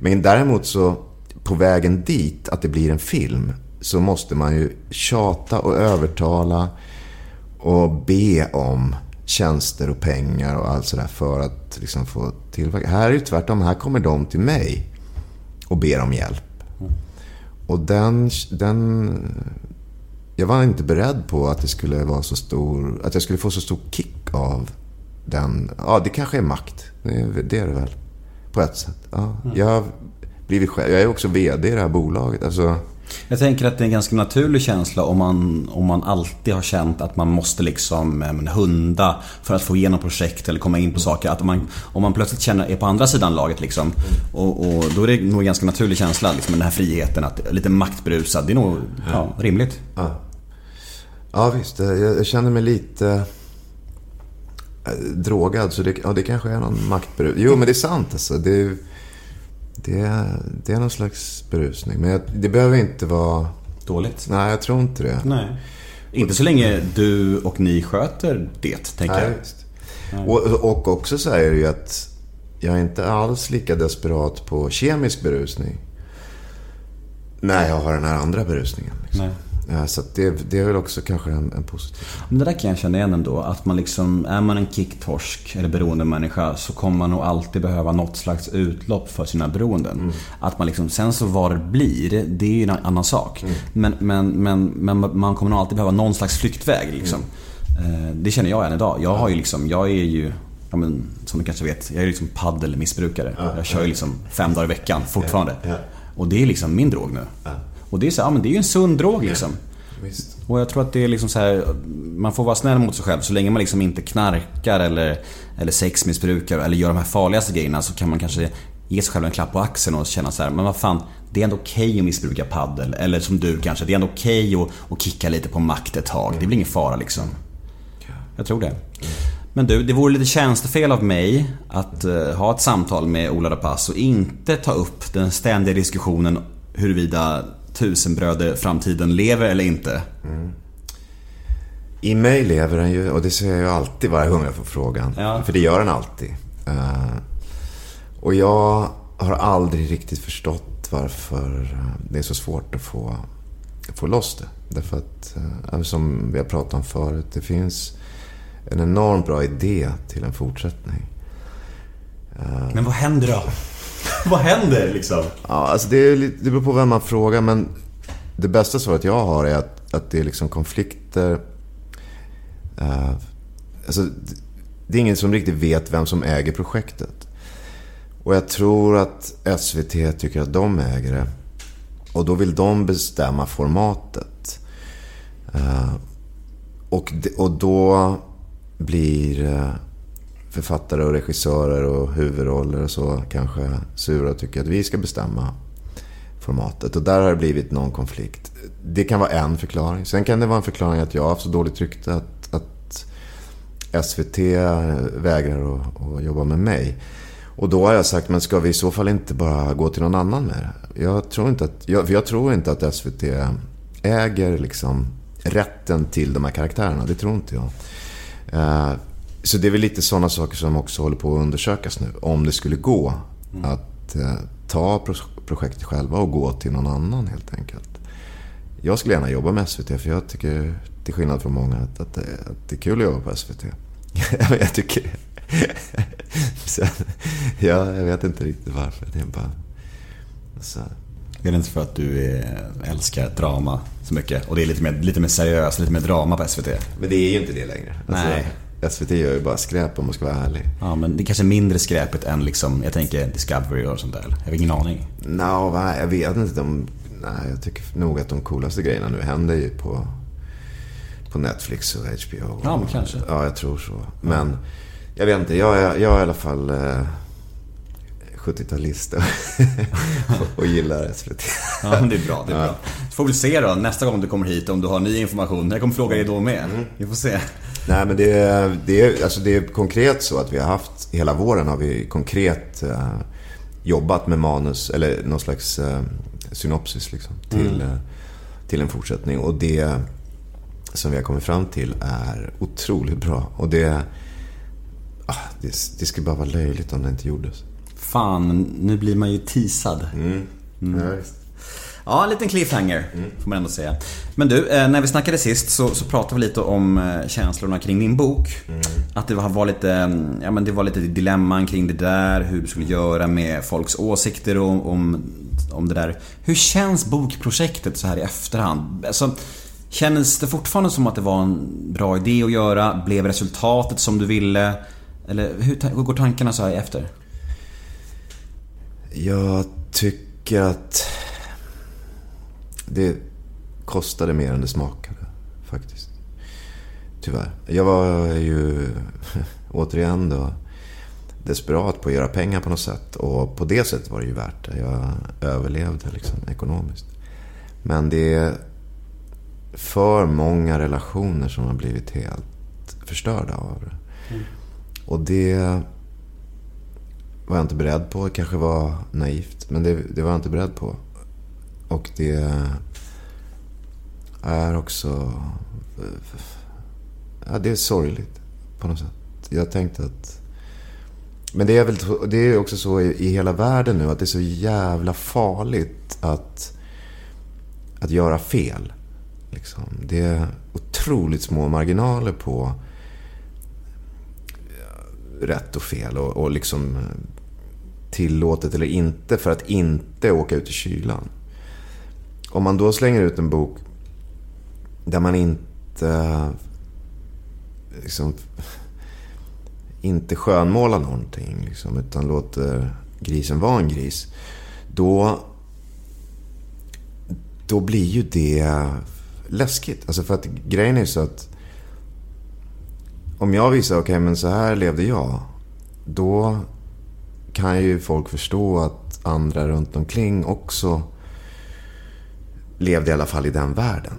Men däremot så, på vägen dit, att det blir en film, så måste man ju tjata och övertala och be om tjänster och pengar och allt sådär för att liksom få tillverka. Här är det tvärtom. Här kommer de till mig och ber om hjälp. Och den, den... Jag var inte beredd på att det skulle vara så stor... Att jag skulle få så stor kick av den. Ja, det kanske är makt. Det är det, väl. På ett sätt. Ja. Jag har blivit själv. Jag är också VD i det här bolaget. Alltså... Jag tänker att det är en ganska naturlig känsla om man, om man alltid har känt att man måste liksom eh, hunda för att få igenom projekt eller komma in på saker. Att om man, om man plötsligt känner är på andra sidan laget liksom. Och, och då är det nog en ganska naturlig känsla, liksom, den här friheten. Att lite maktberusad. Det är nog ja, rimligt. Ja, ja visst. Jag, känner mig lite eh, drogad. Så det, ja, det kanske är någon maktberus. Jo, men det är sant alltså. Det, det, det är någon slags berusning. Men jag, det behöver inte vara... Dåligt. Nej, jag tror inte det. Nej. Inte så länge du och ni sköter det, tänker Nej, jag. visst. Och, och också så är det ju att jag är inte alls lika desperat på kemisk berusning. När jag har den här andra berusningen. Liksom. Nej. Ja, så det, det är väl också kanske en, en positiv... Men det där kan jag känna igen ändå. Att man liksom, är man en kicktorsk eller beroendemänniska så kommer man nog alltid behöva något slags utlopp för sina beroenden. Att man liksom, sen så vad det blir, det är ju en annan sak. Men, men, men, men man kommer nog alltid behöva någon slags flyktväg liksom. Eh, Det känner jag än idag. Jag har ju liksom, jag är ju Ja, men, som du kanske vet, jag är liksom paddelmissbrukare. jag kör ju liksom fem dagar i veckan fortfarande. Ja, ja. Och det är liksom min drog nu. Och det är så, ja, men det är ju en sund drog liksom. Visst. Och jag tror att det är liksom så här, man får vara snäll mot sig själv. Så länge man liksom inte knarkar eller, eller sexmissbrukar eller gör de här farligaste grejerna så kan man kanske ge sig själv en klapp på axeln och känna så här, men vad fan, det är ändå okej att missbruka paddel. Eller som du kanske, det är ändå okej att, att kicka lite på makt ett tag. Det blir ingen fara liksom. Jag tror det. Men du, det vore lite tjänstefel av mig att eh, ha ett samtal med Ola Rapace och inte ta upp den ständiga diskussionen huruvida tusenbröder-framtiden lever eller inte. I mig lever den ju, och det säger jag ju alltid varje gång jag får frågan. Ja. För det gör den alltid. Eh, och jag har aldrig riktigt förstått varför eh, det är så svårt att få, få loss det. Därför att, eh, som vi har pratat om förut, det finns en enormt bra idé till en fortsättning. Men vad händer då? vad händer liksom? Ja, alltså det, är, det beror på vem man frågar, men det bästa svaret jag har är att, att det är liksom konflikter... Uh, alltså, det- är ingen som riktigt vet vem som äger projektet. Och jag tror att SVT tycker att de äger det. Och då vill de bestämma formatet. Uh, och, och då blir Uh, författare och regissörer och huvudroller och så kanske sura och tycker att vi ska bestämma formatet. Och där har det blivit någon konflikt. Det kan vara en förklaring. Sen kan det vara en förklaring att jag har haft så dåligt rykte att, att SVT vägrar att, att jobba med mig. Och då har jag sagt, men ska vi i så fall inte bara gå till någon annan med det? Jag tror inte att, jag, för jag tror inte att SVT äger liksom rätten till de här karaktärerna. Det tror inte jag. Eh, så det är väl lite sådana saker som också håller på att undersökas nu. Om det skulle gå att eh, ta pro- projektet själva och gå till någon annan helt enkelt. Jag skulle gärna jobba med SVT för jag tycker, till skillnad från många, att, att, det, att det är kul att jobba på SVT. jag tycker Sen, ja, jag vet inte riktigt varför. Det är bara... Så, Är det inte för att du älskar drama så mycket? Och det är lite mer, lite mer seriöst, lite mer drama på SVT? men det är ju inte det längre. Alltså, Nej. SVT gör ju bara skräp om man ska vara ärlig. Ja, men det är kanske är mindre skräpet än liksom, jag tänker Discovery och sånt där. Jag har ingen aning. Va, jag vet inte. De, nej, jag tycker nog att de coolaste grejerna nu händer ju på, på Netflix och HBO. Ja, men kanske. Ja, jag tror så. Men jag vet inte. Jag är, jag är i alla fall eh, 70-talist och, och gillar SVT. Ja, men det är bra. Det är bra. Så får vi se då nästa gång du kommer hit om du har ny information. Jag kommer fråga dig då med. Vi får se. Nej, men det är, det, är, alltså det är konkret så att vi har haft, hela våren har vi konkret eh, jobbat med manus, eller någon slags eh, synopsis liksom, till, eh, till en fortsättning. Och det som vi har kommit fram till är otroligt bra. Och det, ah, det, det skulle bara vara löjligt om det inte gjordes. Fan, nu blir man ju teasad. Mm. Ja, visst. Ja, en liten cliffhanger får man ändå säga. Men du, eh, när vi snackade sist så, så pratade vi lite om eh, känslorna kring din bok. Att det var lite, mm, ja, men det var lite dilemman kring det där, hur du skulle göra med folks åsikter om, om, om det där. Hur känns bokprojektet så här i efterhand? Alltså, känns det fortfarande som att det var en bra idé att göra? Blev resultatet som du ville? Eller hur, hur går tankarna så här efter? Jag tycker att det kostade mer än det smakade, faktiskt. Tyvärr. Jag var ju, återigen då, desperat på att göra pengar på något sätt. Och på det sättet var det ju värt det. Jag överlevde liksom ekonomiskt. Men det är för många relationer som har blivit helt förstörda av det. Och det var jag inte beredd på. Det kanske var naivt, men det, det var jag inte beredd på. Och det är också... Ja, det är sorgligt på något sätt. Jag tänkte att... Men det är väl det är också så i, i hela världen nu att det är så jävla farligt att, att göra fel. Liksom. Det är otroligt små marginaler på rätt och fel och, och liksom tillåtet eller inte för att inte åka ut i kylan. Om man då slänger ut en bok där man inte liksom, inte skönmålar någonting liksom, utan låter grisen vara en gris. Då, då blir ju det läskigt. Alltså för att grejen är så att om jag visar, okej men så här levde jag. Då kan ju folk förstå att andra runt omkring också levde i alla fall i den världen.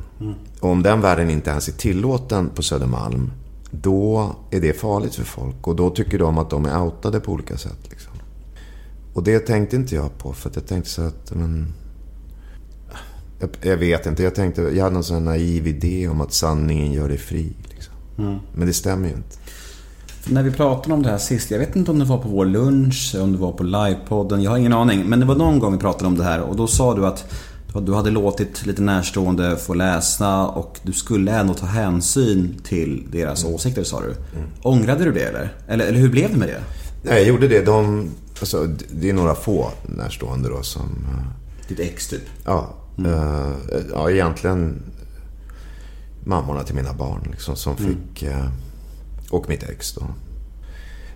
Och om den världen inte ens är tillåten på Södermalm, då är det farligt för folk. Och då tycker de att de är outade på olika sätt. Liksom. Och det tänkte inte jag på, för att jag tänkte så att, men... Jag, jag vet inte, jag tänkte, jag hade en sån naiv idé om att sanningen gör dig fri. Liksom. Men det stämmer ju inte. När vi pratade om det här sist, jag vet inte om det var på vår lunch, om det var på livepodden, jag har ingen aning. Men det var någon gång vi pratade om det här och då sa du att du hade låtit lite närstående få läsa och du skulle ändå ta hänsyn till deras åsikter sa du. Ångrade du det eller? eller? Eller hur blev det med det? Nej, jag gjorde det. De, alltså, det är några få närstående då som... eh, Ditt ex typ? Ja, eh, ja egentligen mammorna till mina barn liksom, som fick... eh, och mitt ex då.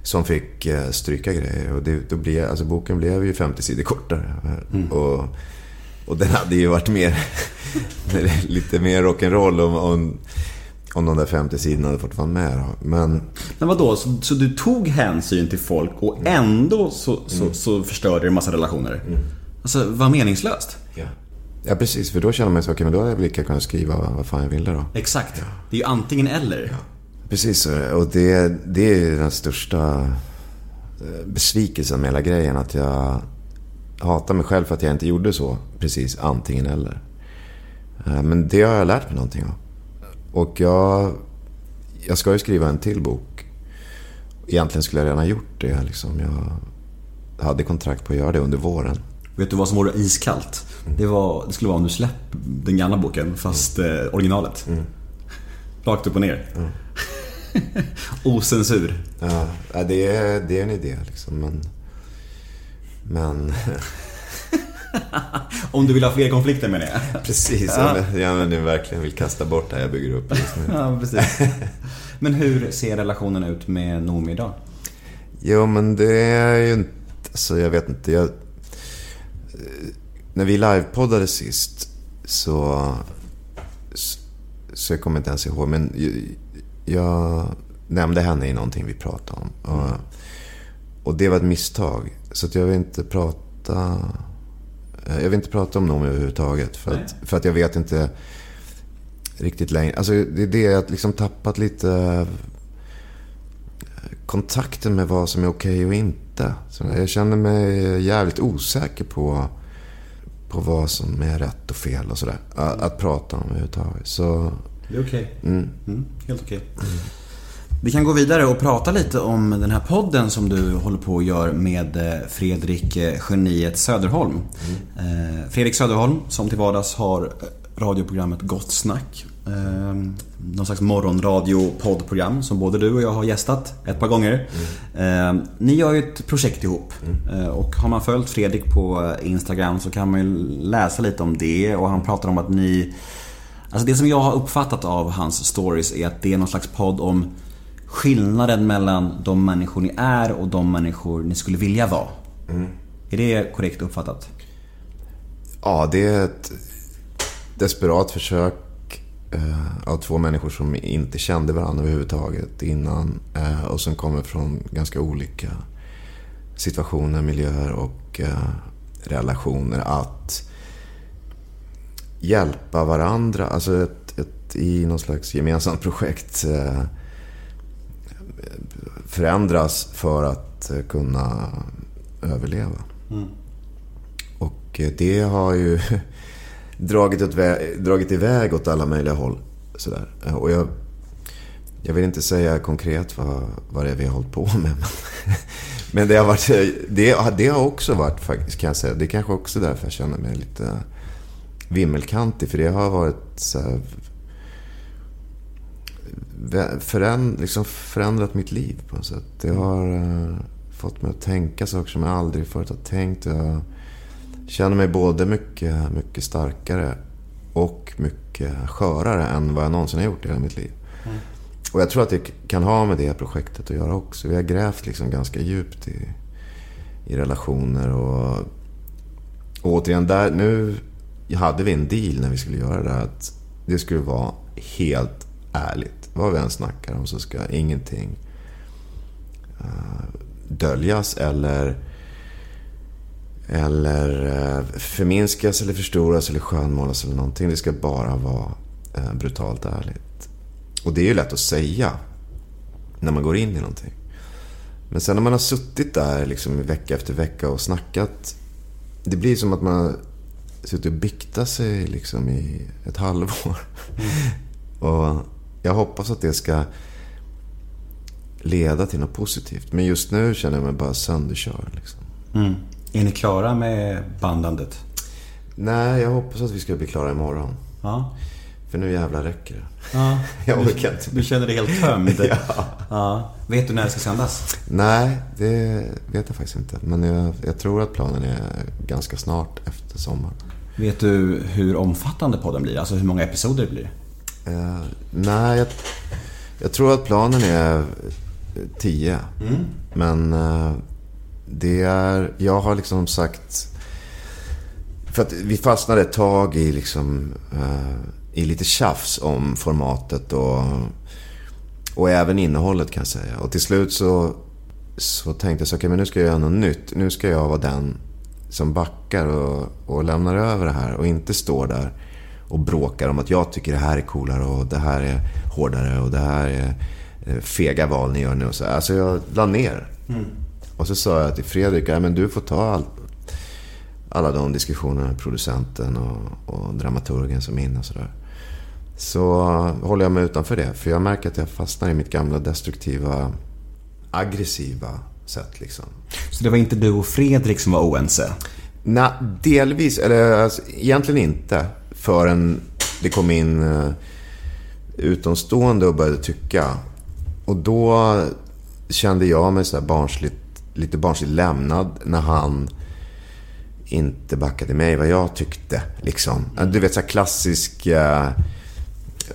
Som fick stryka grejer. Och det, då blev, alltså, boken blev ju 50 sidor kortare. Och, och den hade ju varit mer... lite mer rock'n'roll om, om, om de där 50 sidorna hade fått vara med. Då. Men Men vadå, så, så du tog hänsyn till folk och ändå så, så, så förstörde det en massa relationer? Alltså, vad meningslöst. Ja. Ja, precis. För då känner man sig, okej, men då hade jag lika kunnat skriva vad fan jag ville då. Exakt. Det är ju antingen eller. Precis, är det. och det, det är den största eh, besvikelsen med hela grejen. Att jag hatar mig själv för att jag inte gjorde så. Precis, antingen eller. Eh, Men det har jag lärt mig någonting av. Och jag, jag ska ju skriva en till bok. Egentligen skulle jag redan ha gjort det. Liksom. Jag hade kontrakt på att göra det under våren. Vet du vad som vore iskallt? Det, var, det skulle vara om du släpper den gamla boken, fast eh, originalet. Rakt upp och ner. Ocensur. Ja, ja, det är, det är en idé liksom. Men, men Om du vill ha fler konflikter menar jag. precis. Ja. men, ja, men du verkligen vill kasta bort det här jag bygger upp just nu. Ja, precis. Men hur ser relationen ut med Noomi idag? Jo, men det är ju inte... Alltså, jag vet inte. Jag, när vi livepoddade sist så... Så, jag kommer inte ens ihåg. Men jag, jag nämnde henne i någonting vi pratade om. Och, och det var ett misstag. Så att jag vill inte prata... eh, Jag vill inte prata om Noomi överhuvudtaget. För att, för att jag vet inte riktigt längre. Alltså det är det, jag liksom tappat lite eh, kontakten med vad som är okej och inte. Så jag känner mig jävligt osäker på, på vad som är rätt och fel och sådär. Att, att prata om överhuvudtaget. Så, Det är okej. Mm, helt okej. Vi kan gå vidare och prata lite om den här podden som du håller på att göra med eh, Fredrik eh, Geniet Söderholm. Eh, Fredrik Söderholm som till vardags har radioprogrammet Gott Snack. Någon slags morgonradio-poddprogram som både du och jag har gästat ett par gånger. Eh, ni gör ju ett projekt ihop. Eh, och har man följt Fredrik på Instagram så kan man ju läsa lite om det och han pratar om att ni Alltså det som jag har uppfattat av hans stories är att det är någon slags podd om skillnaden mellan de människor ni är och de människor ni skulle vilja vara. Är det korrekt uppfattat? ja, det är ett desperat försök eh, av två människor som inte kände varandra överhuvudtaget innan. Eh, och som kommer från ganska olika situationer, miljöer och eh, relationer. Att hjälpa varandra, alltså ett, ett, i någon slags gemensamt projekt. Förändras för att eh, kunna överleva. Och eh, det har ju dragit, åt vä- dragit iväg åt alla möjliga håll. Sådär. Eh, Och jag, jag vill inte säga konkret vad, vad det är vi har hållit på med. Men, men det, har varit, det, det har också varit faktiskt, kan jag säga. Det är kanske också därför jag känner mig lite vimmelkantig. För det har varit så här, föränd, liksom förändrat mitt liv på något sätt. Det har eh, fått mig att tänka saker som jag aldrig förut har tänkt. Jag känner mig både mycket, mycket starkare och mycket skörare än vad jag någonsin har gjort i hela mitt liv. Och jag tror att det kan ha med det här projektet att göra också. Vi har grävt liksom ganska djupt i, i relationer och, och återigen där, nu hade vi en deal när vi skulle göra det här att det skulle vara helt ärligt. Vad vi än snackar om så ska ingenting eh, döljas eller eller eh, förminskas eller förstoras eller skönmålas eller någonting. Det ska bara vara eh, brutalt ärligt. Och det är ju lätt att säga när man går in i någonting. Men sen när man har suttit där liksom vecka efter vecka och snackat. Det blir som att man har suttit och biktat sig liksom i ett halvår. och jag hoppas att det ska leda till något positivt. Men just nu känner jag mig bara sönderkörd. Liksom. Mm. Är ni klara med bandandet? Nej, jag hoppas att vi ska bli klara imorgon. Ja. För nu jävlar räcker det. ja. Jag orkar inte. Du känner dig helt tömd? Ja. ja. Vet du när det ska sändas? Nej, det vet jag faktiskt inte. Men jag, jag tror att planen är ganska snart efter sommaren. Vet du hur omfattande podden blir? Alltså hur många episoder det blir? Eh, nej, jag, jag tror att planen är tio. Men eh, det är... Jag har liksom sagt... För att vi fastnade ett tag i liksom... Eh, I lite tjafs om formatet och... Och även innehållet kan jag säga. Och till slut så... Så tänkte jag så, okej men nu ska jag göra något nytt. Nu ska jag vara den som backar och, och lämnar över det här och inte står där och bråkar om att jag tycker det här är coolare och det här är hårdare och det här är eh, fega val ni gör nu. Och så. Alltså jag la ner. Och så sa jag till Fredrik, men du får ta all, alla de diskussionerna med producenten och, och dramaturgen som är inne och sådär. Så håller jag mig utanför det. För jag märker att jag fastnar i mitt gamla destruktiva, aggressiva sätt liksom. Så det var inte du och Fredrik som var oense? Nej, delvis. Eller alltså, egentligen inte. Förrän det kom in eh, utomstående och började tycka. Och då kände jag mig så här barnsligt, lite barnsligt lämnad när han inte backade mig vad jag tyckte. Liksom. Du vet så här klassisk eh,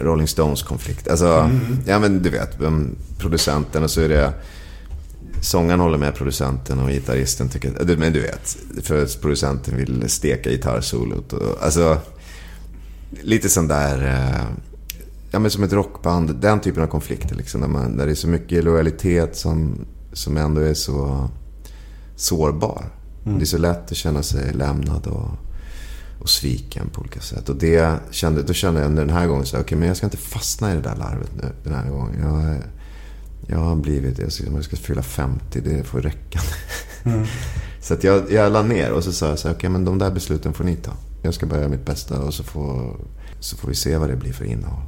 Rolling Stones-konflikt. Alltså, ja men du vet, producenten och så är det Sångaren håller med producenten och gitarristen tycker... Men du vet, för producenten vill steka gitarrsolot. Och, alltså, lite sån där... eh, Ja, men som ett rockband. Den typen av konflikter. Liksom, där, man, där det är så mycket lojalitet som, som ändå är så sårbar. Det är så lätt att känna sig lämnad och, och sviken på olika sätt. Och det kände, då kände jag den här gången så okej, men jag ska inte fastna i det där larvet nu den här gången. Jag, jag har blivit, jag ska, jag ska fylla 50, det får räcka. så att jag, jag la ner och så sa jag så här, okej men de där besluten får ni ta. Jag ska bara göra mitt bästa och så får, så får vi se vad det blir för innehåll.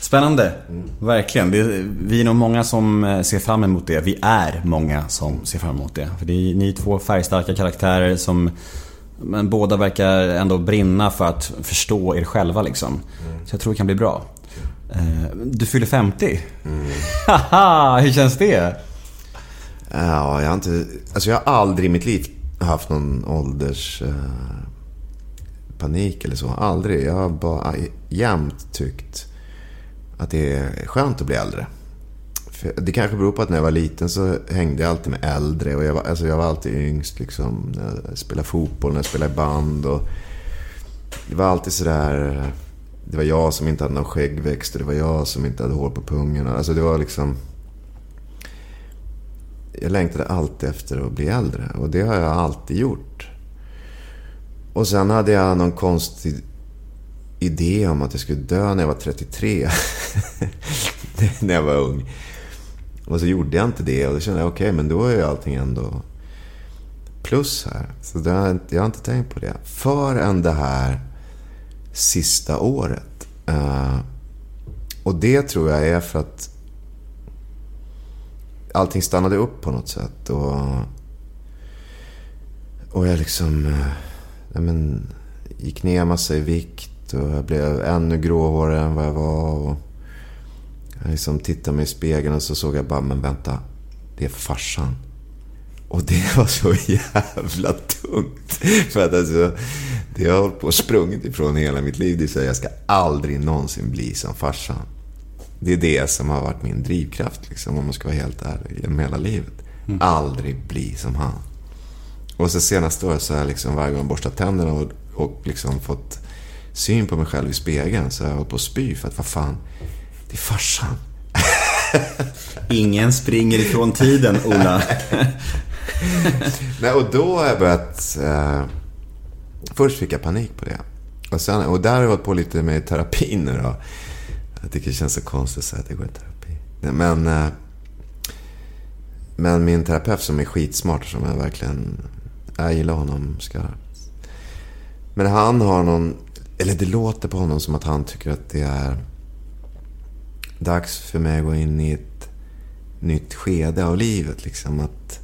Spännande. Verkligen. Det, vi är nog många som eh, ser fram emot det. Vi är många som ser fram emot det. För det är ni är två färgstarka karaktärer som men båda verkar ändå brinna för att förstå er själva liksom. Så jag tror det kan bli bra. Eh, Du fyller 50. Haha, hur känns det? Ja, jag har inte... Alltså jag har aldrig i mitt liv haft någon ålders... Panik eller så. Aldrig. Jag har bara jämt tyckt att det är skönt att bli äldre. För det kanske beror på att när jag var liten så hängde jag alltid med äldre. Och jag var, alltså jag var alltid yngst liksom. När jag spelade fotboll, när jag spelade i band. Och det var alltid sådär... Det var jag som inte hade någon skäggväxt och det var jag som inte hade hår på pungen. Alltså det var liksom... Jag längtade alltid efter att bli äldre. Och det har jag alltid gjort. Och sen hade jag någon konstig idé om att jag skulle dö när jag var 33. när jag var ung. Och så gjorde jag inte det. Och då kände jag, okej, men då är ju allting ändå plus här. Så det har jag, inte- jag har inte tänkt på det. Förrän det här sista året. Uh, och det tror jag är för att allting stannade upp på något sätt. Och, och jag liksom Uh, ja, men, gick ner massa i vikt och jag blev ännu gråhårigare än vad jag var. Och jag liksom tittade mig i spegeln och så såg jag bara, men vänta, det är farsan. Och det var så jävla tungt. För att alltså, det har jag hållit på och sprungit ifrån hela mitt liv. Det är så här, jag ska aldrig någonsin bli som farsan. Det är det som har varit min drivkraft, liksom, om man ska vara helt ärlig, genom hela livet. Aldrig bli som han. Och så senaste året så har jag liksom varje gång borstat tänderna och, och liksom fått syn på mig själv i spegeln så har jag hållit på att spy för att vad fan, det är farsan. Ingen springer ifrån tiden, Ola. Nej, och då har jag börjat... Eh, först fick jag panik på det. Och, sen, och där har jag hållit på lite med terapi nu då. Jag tycker det känns så konstigt att säga att jag går i terapi. Men, eh, men min terapeut som är skitsmart, som jag verkligen... Jag gillar honom skarpt. Men han har någon... Eller det låter på honom som att han tycker att det är dags för mig att gå in i ett nytt skede av livet. Liksom att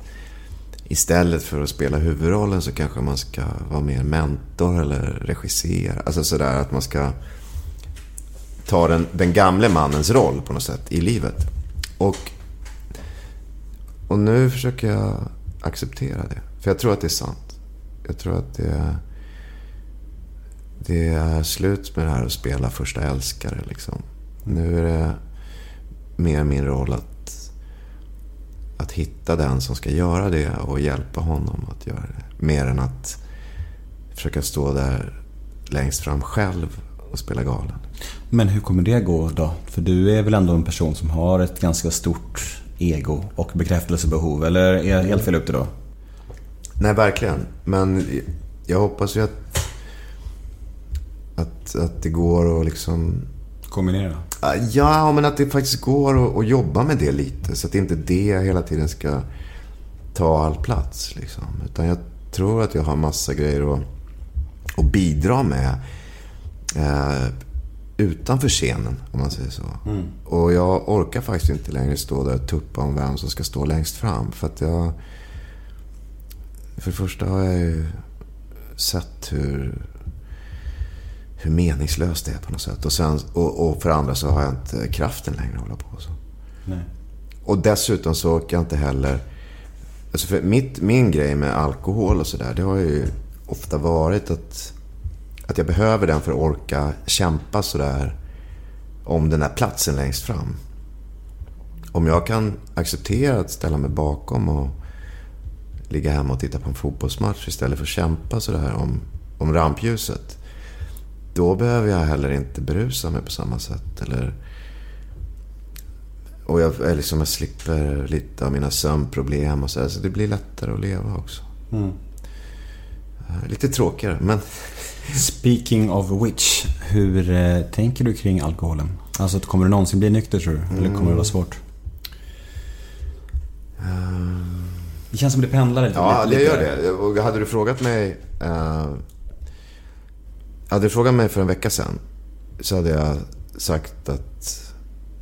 istället för att spela huvudrollen så kanske man ska vara mer mentor eller regissera. Alltså sådär att man ska ta den, den gamle mannens roll på något sätt i livet. Och, och nu försöker jag acceptera det. För jag tror att det är sant. Jag tror att det är, det är slut med det här att spela första älskare. Liksom. Nu är det mer min roll att, att hitta den som ska göra det och hjälpa honom att göra det. Mer än att försöka stå där längst fram själv och spela galen. Men hur kommer det gå då? För du är väl ändå en person som har ett ganska stort ego och bekräftelsebehov. Eller är jag helt fel ute då? Nej, verkligen. Men jag hoppas ju att, att, att det går att liksom... Kombinera. Ja, men att det faktiskt går att, att jobba med det lite. Så att inte det hela tiden ska ta all plats. Liksom. Utan jag tror att jag har massa grejer att, att bidra med. Eh, utanför scenen, om man säger så. Och jag orkar faktiskt inte längre stå där och tuppa om vem som ska stå längst fram. För att jag... För det första har jag ju sett hur, hur meningslöst det är på något sätt. Och, sen, och, och för andra så har jag inte kraften längre att hålla på så. Nej. Och dessutom så orkar jag inte heller... Alltså för mitt, min grej med alkohol och sådär, det har ju ofta varit att, att jag behöver den för att orka kämpa sådär om den där platsen längst fram. Om jag kan acceptera att ställa mig bakom och ligga hemma och titta på en fotbollsmatch istället för att kämpa sådär om, om rampljuset. Då behöver jag heller inte berusa mig på samma sätt. Eller, och jag, eller liksom, jag slipper lite av mina sömnproblem och så, här, så det blir lättare att leva också. Eh, Lite tråkigare, men Speaking of which, hur eh, tänker du kring alkoholen? Alltså, kommer du någonsin bli nykter tror du? Eller kommer det vara svårt? Det känns som det pendlar lite. Ja, lite, det lite gör det. Och hade du frågat mig... Eh, hade du frågat mig för en vecka sedan så hade jag sagt att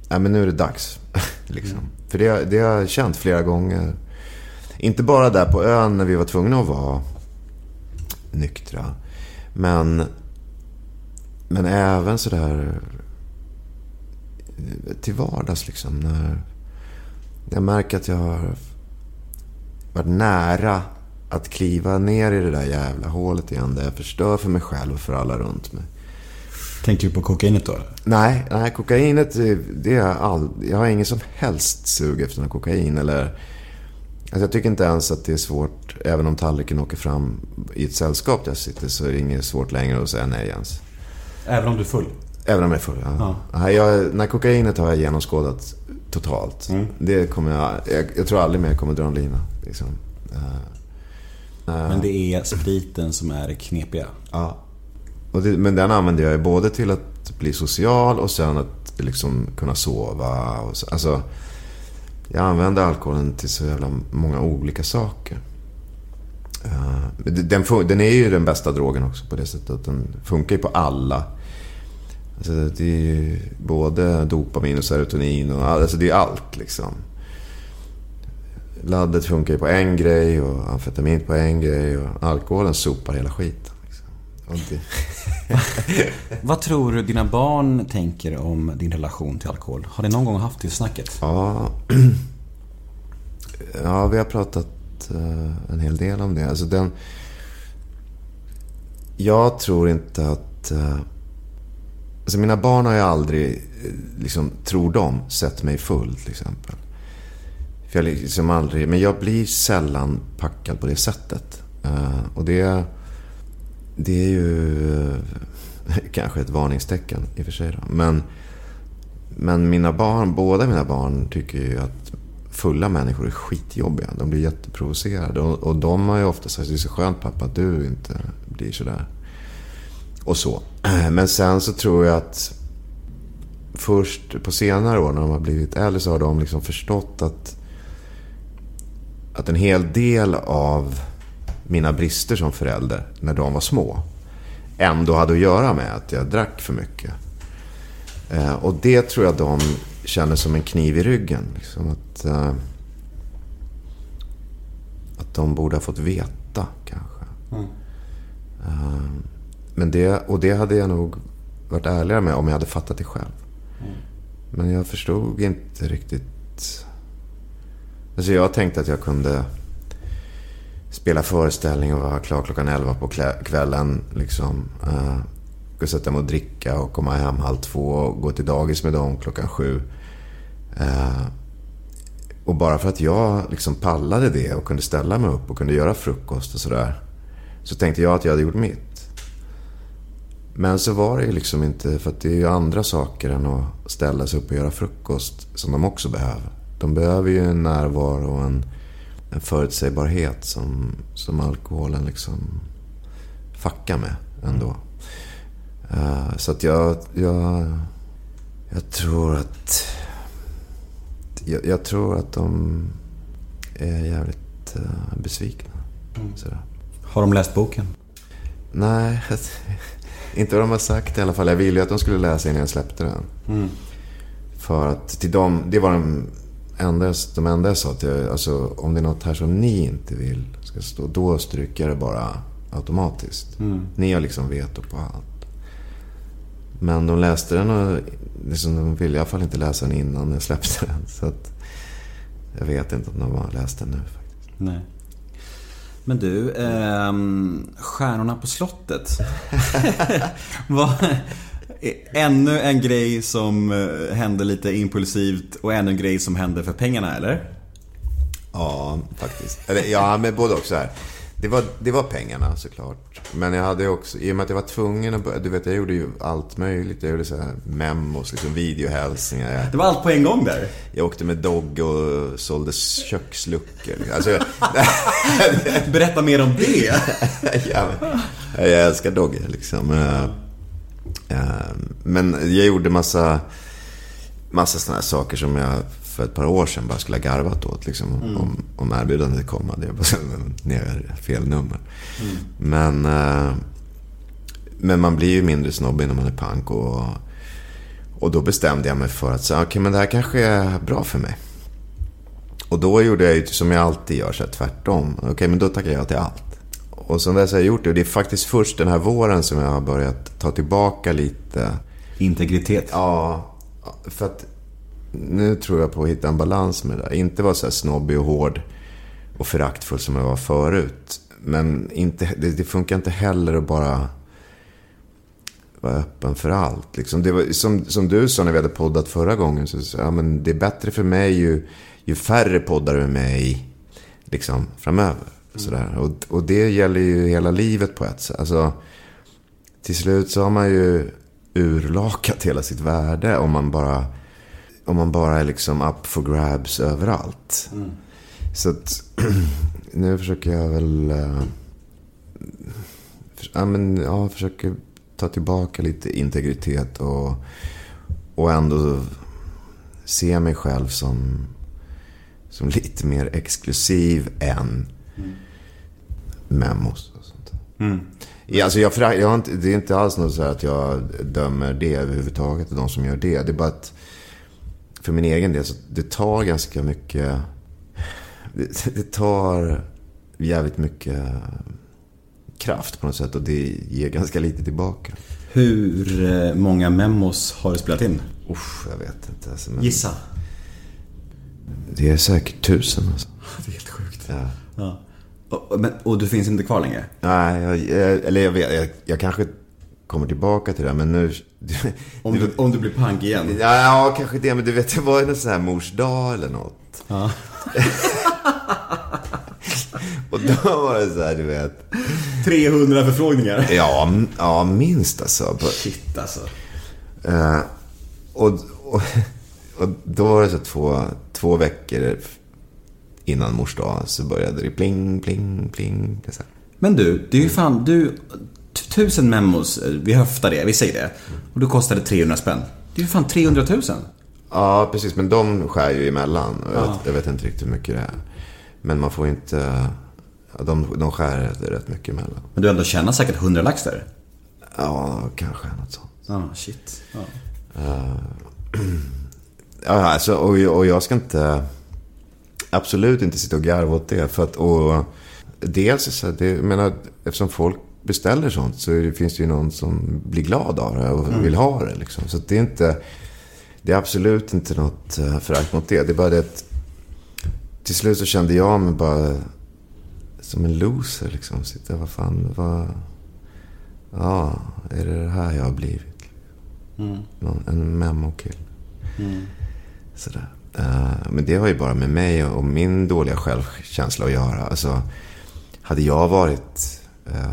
nej, men nu är det dags. liksom. För det, det har jag känt flera gånger. Inte bara där på ön när vi var tvungna att vara nyktra. Men, men även sådär till vardags liksom. När jag märker att jag har varit nära att kliva ner i det där jävla hålet igen. Där jag förstör för mig själv och för alla runt mig. Tänker du på kokainet då? Nej, nej kokainet, det är all, jag har ingen som helst sug efter någon kokain. Eller, alltså jag tycker inte ens att det är svårt, även om tallriken åker fram i ett sällskap där jag sitter, så är det inget svårt längre att säga nej ens. Även om du är full? Även om jag är full, ja. Nej, jag, nej, kokainet har jag genomskådat totalt. Det kommer jag, jag, jag tror aldrig mer jag kommer dra en lina. Liksom. Eh, Men det är spriten som är knepiga. Ja. Och det, men den använder jag ju både till att bli social och sen att liksom kunna sova. Och så, alltså, jag använder alkoholen till så jävla många olika saker. Eh, det- den, den är ju den bästa drogen också på det sättet att den funkar ju på alla. Alltså, det är ju både dopamin och serotonin och all- alltså det är allt liksom. Laddet funkar ju på en grej och amfetamin på en grej och alkoholen sopar hela skiten. Liksom. Vad tror du dina barn tänker om din relation till alkohol? Har ni någon gång haft det snacket? ja, ja, vi har pratat eh, en hel del om det. Alltså den, jag tror inte att... eh, Alltså mina barn har ju aldrig, eh, liksom, tror de, sett mig full till exempel. För jag liksom aldrig, men jag blir sällan packad på det sättet. Eh, och det, det är ju eh, kanske ett varningstecken i och för sig. Då. Men, men mina barn, båda mina barn tycker ju att fulla människor är skitjobbiga. De blir jätteprovocerade. Och, och de har ju ofta sagt det är så skönt pappa att du inte blir sådär. Och så. Men sen så tror jag att först på senare år när de har blivit äldre så har de liksom förstått att, att en hel del av mina brister som förälder när de var små ändå hade att göra med att jag drack för mycket. Eh, och det tror jag de känner som en kniv i ryggen. Liksom att, eh, att de borde ha fått veta kanske. Eh, men det, och det hade jag nog varit ärligare med om jag hade fattat det själv. Men jag förstod inte riktigt. Alltså jag tänkte att jag kunde spela föreställning och vara klar klockan 11 på kvällen. Liksom, uh, gå och sätta mig och dricka och komma hem halv två och gå till dagis med dem klockan sju. Eh, och bara för att jag liksom pallade det och kunde ställa mig upp och kunde göra frukost och sådär. Så tänkte jag att jag hade gjort mitt. Men så var det ju liksom inte, för att det är ju andra saker än att ställa sig upp och göra frukost som de också behöver. De behöver ju en närvaro och en en förutsägbarhet som, som alkoholen liksom fuckar med ändå. Eh, så att jag, jag, jag tror att... Jag, jag tror att de är jävligt uh, besvikna. Sådär. Har de läst boken? Nej, inte vad de har sagt i alla fall. Jag ville ju att de skulle läsa innan jag släppte den. För att till dem, det var de enda, de enda jag sa till. Alltså om det är något här som ni inte vill ska stå, då stryker jag det bara automatiskt. Ni har liksom veto på allt. Men de läste den och liksom, de ville i alla fall inte läsa den innan jag släppte den. Så att jag vet inte om de har läst den nu faktiskt. Nej. Men du, ehm, Stjärnorna på slottet. Vad, ännu en grej som eh, hände lite impulsivt och ännu en grej som hände för pengarna, eller? Ja, faktiskt. Eller, ja, men både och så här. Det var, det var pengarna såklart. Men jag hade också, i och med att jag var tvungen att börja, du vet jag gjorde ju allt möjligt. Jag gjorde så här memos, liksom videohälsningar. Jag, Det var allt på en gång där. jag åkte med dogg och sålde köksluckor. Alltså, jag, Berätta mer om det. ja, jag älskar dogger liksom. Eh, Men jag gjorde massa, massa sådana här saker som jag för ett par år sedan bara skulle ha garvat åt. Liksom, om, om erbjudandet kom hade jag bara ner fel nummer. Men, eh, men man blir ju mindre snobbig när man är punk. Och, och då bestämde jag mig för att säga, okej men det här kanske är bra för mig. Och då gjorde jag ju som jag alltid gör, så här, tvärtom. Okej, men då tackar jag till allt. Och sen dess har jag gjort det. Och det är faktiskt först den här våren som jag har börjat ta tillbaka lite. Integritet. Ja, för att nu tror jag på att hitta en balans med det där. Inte vara så här snobbig och hård och föraktfull som jag var förut. Men inte, det, det funkar inte heller att bara vara öppen för allt. Liksom. Det var, som, som du sa när vi hade poddat förra gången. Så, så, ja, men det är bättre för mig ju, ju färre poddar med mig liksom, framöver. Sådär. Och, och det gäller ju hela livet på ett sätt. Alltså, till slut så har man ju urlakat hela sitt värde om man bara, om man bara är liksom up for grabs överallt. Så att nu försöker jag väl... eh, för- ja, men, ja, försöker ta tillbaka lite integritet och, och ändå se mig själv som, som lite mer exklusiv än memos och sånt. Ja, alltså jag, jag har inte, det är inte alls något så här att jag dömer det överhuvudtaget, de som gör det. Det är bara att för min egen del så det tar ganska mycket... Det, det tar jävligt mycket kraft på något sätt och det ger ganska lite tillbaka. Hur eh, många memos har du spelat in? Usch, jag vet inte. Alltså, men Gissa. Det är säkert tusen alltså. Det är helt sjukt. Ja. Ja. Och, men, och du finns inte kvar längre? Nej, jag, eller jag vet, jag, jag kanske kommer tillbaka till det men nu... Om du, om du blir pank igen? Ja, ja, kanske det. Men du vet, det var ju någon sån här mors dag eller något. Ja. Och då var det så här, du vet. 300 förfrågningar? Ja, ja minst alltså. Shit alltså. Eh, och, och, och då var det så två, två veckor innan mors dag så började det pling, pling, pling. Det så här. Men du, det är ju fan, du... Tusen memos, eh, vi höftar det, vi säger det. Och då kostar det 300 spänn. Det är ju fan 300 000. Ja, precis. Men de skär ju emellan. Och jag, jag vet inte riktigt hur mycket det är. Men man får inte... Ja, de, de skär rätt mycket emellan. Men du ändå tjänar säkert 100 lax där. Ja, kanske något sånt. Ja, shit. Ja. Ja, alltså, och, och jag ska inte... Absolut inte sitta och garva åt det. För att, och, dels så det, jag menar, eftersom folk beställer sånt så det, finns det ju någon som blir glad av det och vill ha det. Liksom. Så det är inte... Det är absolut inte något eh, förakt mot det. Det är bara det att... Till slut så kände jag mig bara som en loser liksom. Sitta, vad fan, vad... Ja, är det det här jag har blivit? Någon, en memo-kille. Sådär. Eh, men det har ju bara med mig och min dåliga självkänsla att göra. Alltså, hade jag varit eh,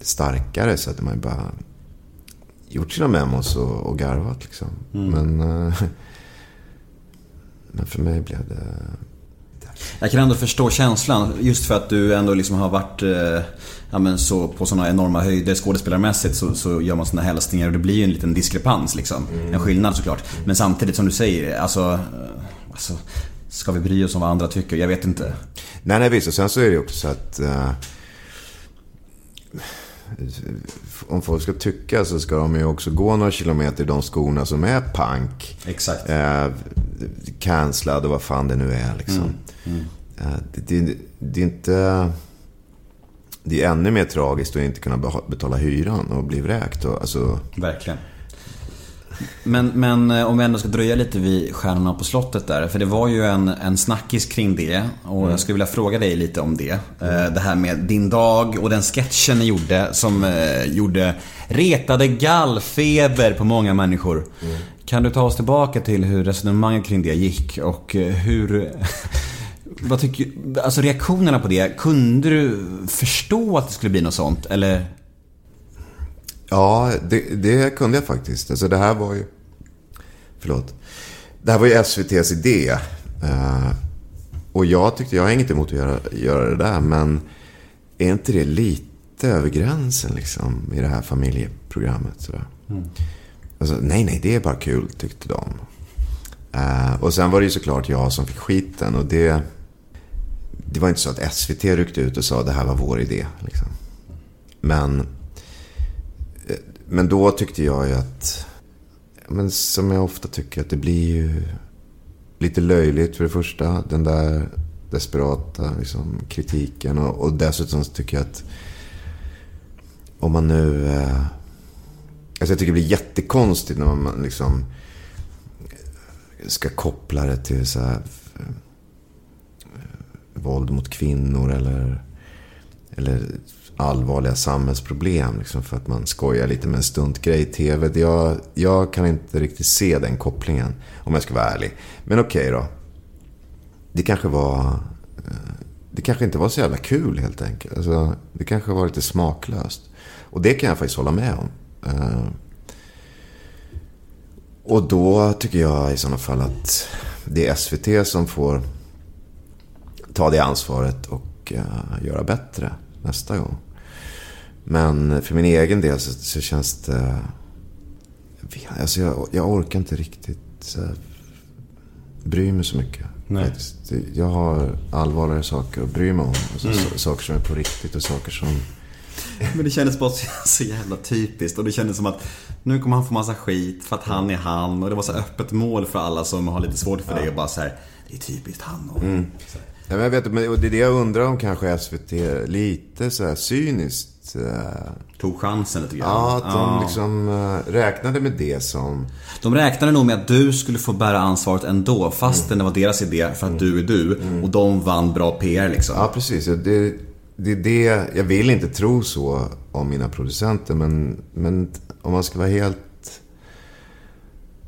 starkare så hade man ju bara gjort sina memos och, och garvat liksom. Men, eh, men för mig blev det Jag kan ändå förstå känslan just för att du ändå liksom har varit eh, ja, men så på sådana enorma höjder skådespelarmässigt så, så gör man sådana hälsningar och det blir ju en liten diskrepans liksom. En skillnad såklart. Men samtidigt som du säger, alltså, alltså Ska vi bry oss om vad andra tycker? Jag vet inte. Nej, nej visst. Och sen så är det ju också så att... eh, om folk ska tycka så ska de ju också gå några kilometer i de skorna som är punk. Exakt. Eh, cancellad och vad fan det nu är liksom. Eh, det, det, det är inte... Det är ännu mer tragiskt att inte kunna betala hyran och bli vräkt. Och, alltså, Verkligen. Men, men eh, om vi ändå ska dröja lite vid Stjärnorna på slottet där. För det var ju en, en snackis kring det. Och jag skulle vilja fråga dig lite om det. Eh, Det här med din dag och den sketchen ni gjorde som gjorde retade gallfeber på många människor. Kan du ta oss tillbaka till hur resonemanget kring det gick och eh, hur... Vad tycker Alltså reaktionerna på det. Kunde du förstå att det skulle bli något sånt? Eller? Ja, det, det kunde jag faktiskt. Alltså det här var ju... Förlåt. Det här var ju SVTs idé. Eh, och jag tyckte, jag har inget emot att göra, göra det där, men är inte det lite över gränsen liksom i det här familjeprogrammet? Sådär? Alltså, nej, nej, det är bara kul, tyckte de. Uh, och sen var det ju såklart jag som fick skiten och det... Det var inte så att SVT ryckte ut och sa det här var vår idé. Liksom. Men eh, men då tyckte jag ju att, men som jag ofta tycker, att det blir ju lite löjligt för det första. Den där desperata liksom, kritiken. Och, och dessutom så tycker jag att om man nu... Eh, alltså jag tycker det blir jättekonstigt när man liksom ska koppla det till så här, eh, våld mot kvinnor eller, eller allvarliga samhällsproblem. Liksom för att man skojar lite med en stuntgrej i tv. Jag, jag kan inte riktigt se den kopplingen, om jag ska vara ärlig. Men okej då. Det kanske var... Eh, det kanske inte var så jävla kul helt enkelt. Alltså, det kanske var lite smaklöst. Och det kan jag faktiskt hålla med om. Eh, Och då tycker jag i sådana fall att det är SVT som får ta det ansvaret och eh, göra bättre nästa gång. Men för min egen del så, så känns det... Alltså jag, jag orkar inte riktigt bry mig så mycket. Nej. Jag har allvarligare saker att bry mig om. Alltså, så, saker som är på riktigt och saker som... Men det kändes bara så, jävla typiskt. Och det kändes som att nu kommer han få massa skit för att han är han. Och det var så öppet mål för alla som har lite svårt för det. Och bara så här, det är typiskt han och... Ja, men jag vet, men det är det jag undrar om kanske SVT lite så här cyniskt. eh, Tog chansen lite grann. Ja, att de liksom eh, räknade med det som... De räknade nog med att du skulle få bära ansvaret ändå fastän det var deras idé för att du är du och de vann bra PR liksom. Ja, precis. Ja, Det, det är det, jag vill inte tro så om mina producenter, men, men om man ska vara helt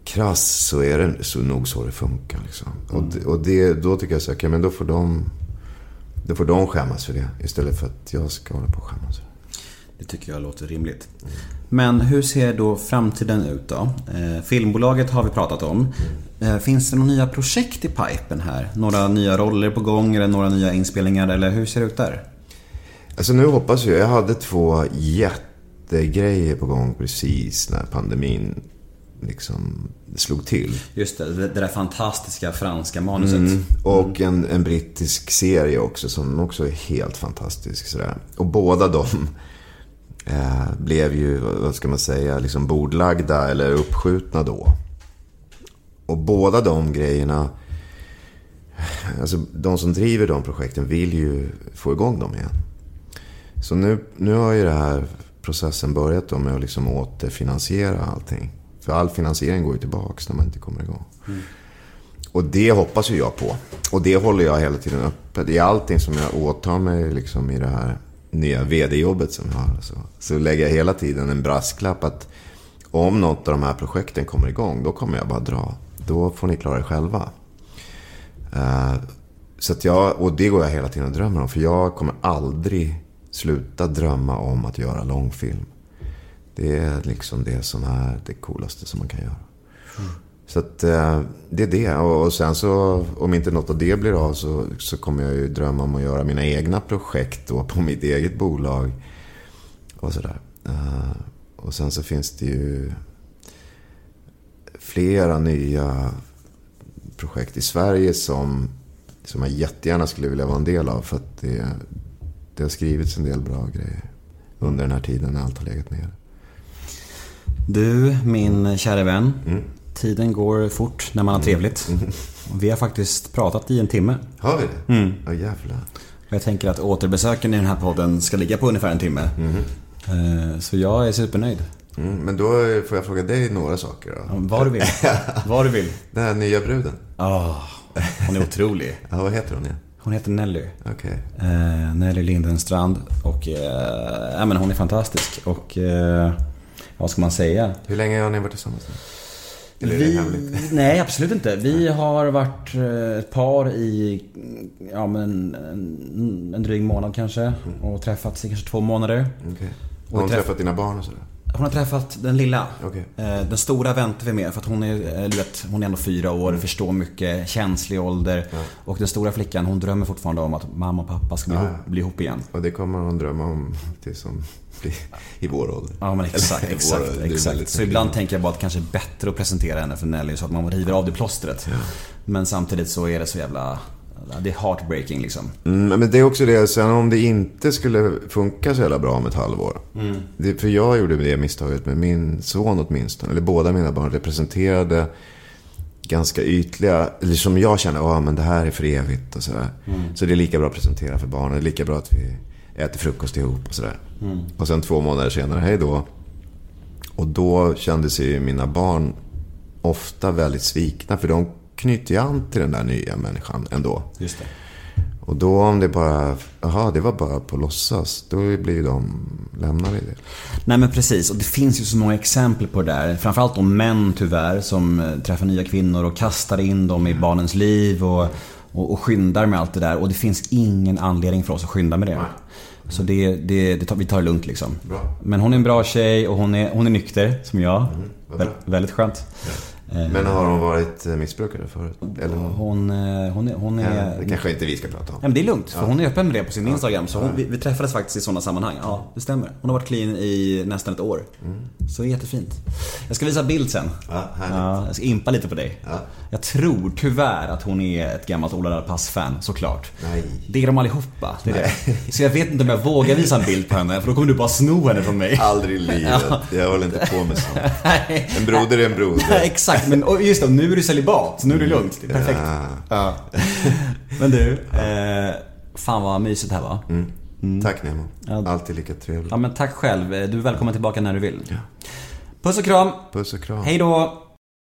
krass så är det så nog så det funkar. Liksom. Och, det, och det, då tycker jag så här, okej, men då får, de, då får de skämmas för det. Istället för att jag ska hålla på och skämmas. för det. Det tycker jag låter rimligt. Men hur ser då framtiden ut då? Eh, filmbolaget har vi pratat om. Eh, finns det några nya projekt i pipen här? Några nya roller på gång eller några nya inspelningar eller hur ser det ut där? Alltså nu hoppas jag, jag hade två jättegrejer på gång precis när pandemin liksom slog till. Just det, det där fantastiska franska manuset. Mm. Och en, en brittisk serie också som också är helt fantastisk. Sådär. Och båda de eh, blev ju, vad ska man säga, liksom bordlagda eller uppskjutna då. Och båda de grejerna, alltså de som driver de projekten vill ju få igång dem igen. Så nu, nu har ju den här processen börjat då med att liksom återfinansiera allting. För all finansiering går ju tillbaks när man inte kommer igång. Och det hoppas ju jag på. Och det håller jag hela tiden öppet. I allting som jag åtar mig liksom i det här nya vd-jobbet som jag har. Så, så lägger jag hela tiden en brasklapp att om något av de här projekten kommer igång, då kommer jag bara dra. Då får ni klara er själva. Eh, så jag, och det går jag hela tiden och drömmer om. För jag kommer aldrig sluta drömma om att göra långfilm. Det är liksom det som är det coolaste som man kan göra. Så att eh, det är det. Och, sen så om inte något av det blir av så, så kommer jag ju drömma om att göra mina egna projekt då på mitt eget bolag. Och sådär. Eh, och sen så finns det ju flera nya projekt i Sverige som, som jag jättegärna skulle vilja vara en del av. För att det, det har skrivits en del bra grejer under den här tiden när allt har legat nere. Du, min kära vän. Mm. Tiden går fort när man har trevligt. Och Vi har faktiskt pratat i en timme. Har vi det? Mm. Ja, jävlar. Och Jag tänker att återbesöken i den här podden ska ligga på ungefär en timme. Eh, Så jag är supernöjd. Mm, men då får jag fråga dig några saker då. Vad du vill. Vad du vill. Den här nya bruden. Åh, hon är otrolig. Ja, vad heter hon igen? Hon heter Nelly. Okej. Eh, Nelly Lindenstrand. Och eh, ja, men hon är fantastisk. Och eh, vad ska man säga? Hur länge har ni varit tillsammans nu? Eller är det Vi, hemligt? nej, absolut inte. Vi har varit eh, ett par i ja, men en, en dryg månad kanske. Och träffats i kanske två månader. Och Har hon träff- träffat dina barn och sådär? Hon har träffat den lilla. Okej. Eh, Den stora väntar vi med för att hon är, eh, du vet, hon är ändå fyra år, Mm. förstår mycket, känslig ålder. Och den stora flickan hon drömmer fortfarande om att mamma och pappa ska bli, Ja, ihop, ja. bli ihop igen. Och det kommer hon drömma om tills hon blir i vår ålder. Ja men exakt, Eller, exakt, exakt. Så ibland tänker jag bara att det kanske är bättre att presentera henne för Nelly så att man river av det plåstret. Men samtidigt så är det så jävla... Det är heartbreaking liksom. Mm, men det är också det, sen om det inte skulle funka så jävla bra om ett halvår. Det, för jag gjorde det misstaget med min son åtminstone, eller båda mina barn representerade ganska ytliga, eller som jag känner, ja men det här är för evigt och sådär. Så det är lika bra att presentera för barnen, det är lika bra att vi äter frukost ihop och sådär. Och sen två månader senare, hej då. Och då kände sig ju mina barn ofta väldigt svikna, för de knyter ju an till den där nya människan ändå. Just det. Och då om det bara, jaha det var bara på låtsas, då blir ju de lämnade i det. Nej men precis, och det finns ju så många exempel på det där. Framförallt om män tyvärr som eh, träffar nya kvinnor och kastar in dem i barnens liv och, och, och skyndar med allt det där. Och det finns ingen anledning för oss att skynda med det. Så det, det, det tar, vi tar det lugnt liksom. Bra. Men hon är en bra tjej och hon är, hon är nykter, som jag. vad Vä- väldigt skönt. Eh, Men har hon varit eh, missbrukare förut? Eller hon, Hon, eh, hon är... Hon ja, är det kanske inte vi ska prata Ja, om. men det är lugnt, för hon är öppen med det på sin Instagram. Så hon, vi, vi träffades faktiskt i sådana sammanhang. Ja, det stämmer. Hon har varit clean i nästan ett år. Så det är jättefint. Jag ska visa bild sen. Ja, härligt. Ja, jag ska impa lite på dig. Ja. Jag tror tyvärr att hon är ett gammalt Ola Rapace-fan, såklart. Nej. Det är de allihopa. Det är det. Så jag vet inte om jag vågar visa en bild på henne, för då kommer du bara sno henne från mig. Aldrig i livet. Jag håller inte på med sånt. En broder är en broder. Exakt, men och just det, nu är du celibat. Nu är det lugnt. Det är perfekt. Ja. Ja. Men du, eh, fan vad mysigt det här var. Tack Nemo. Ja. Alltid lika trevligt. Ja men tack själv. Du är välkommen tillbaka när du vill. Puss och kram. Puss och kram. Hej då.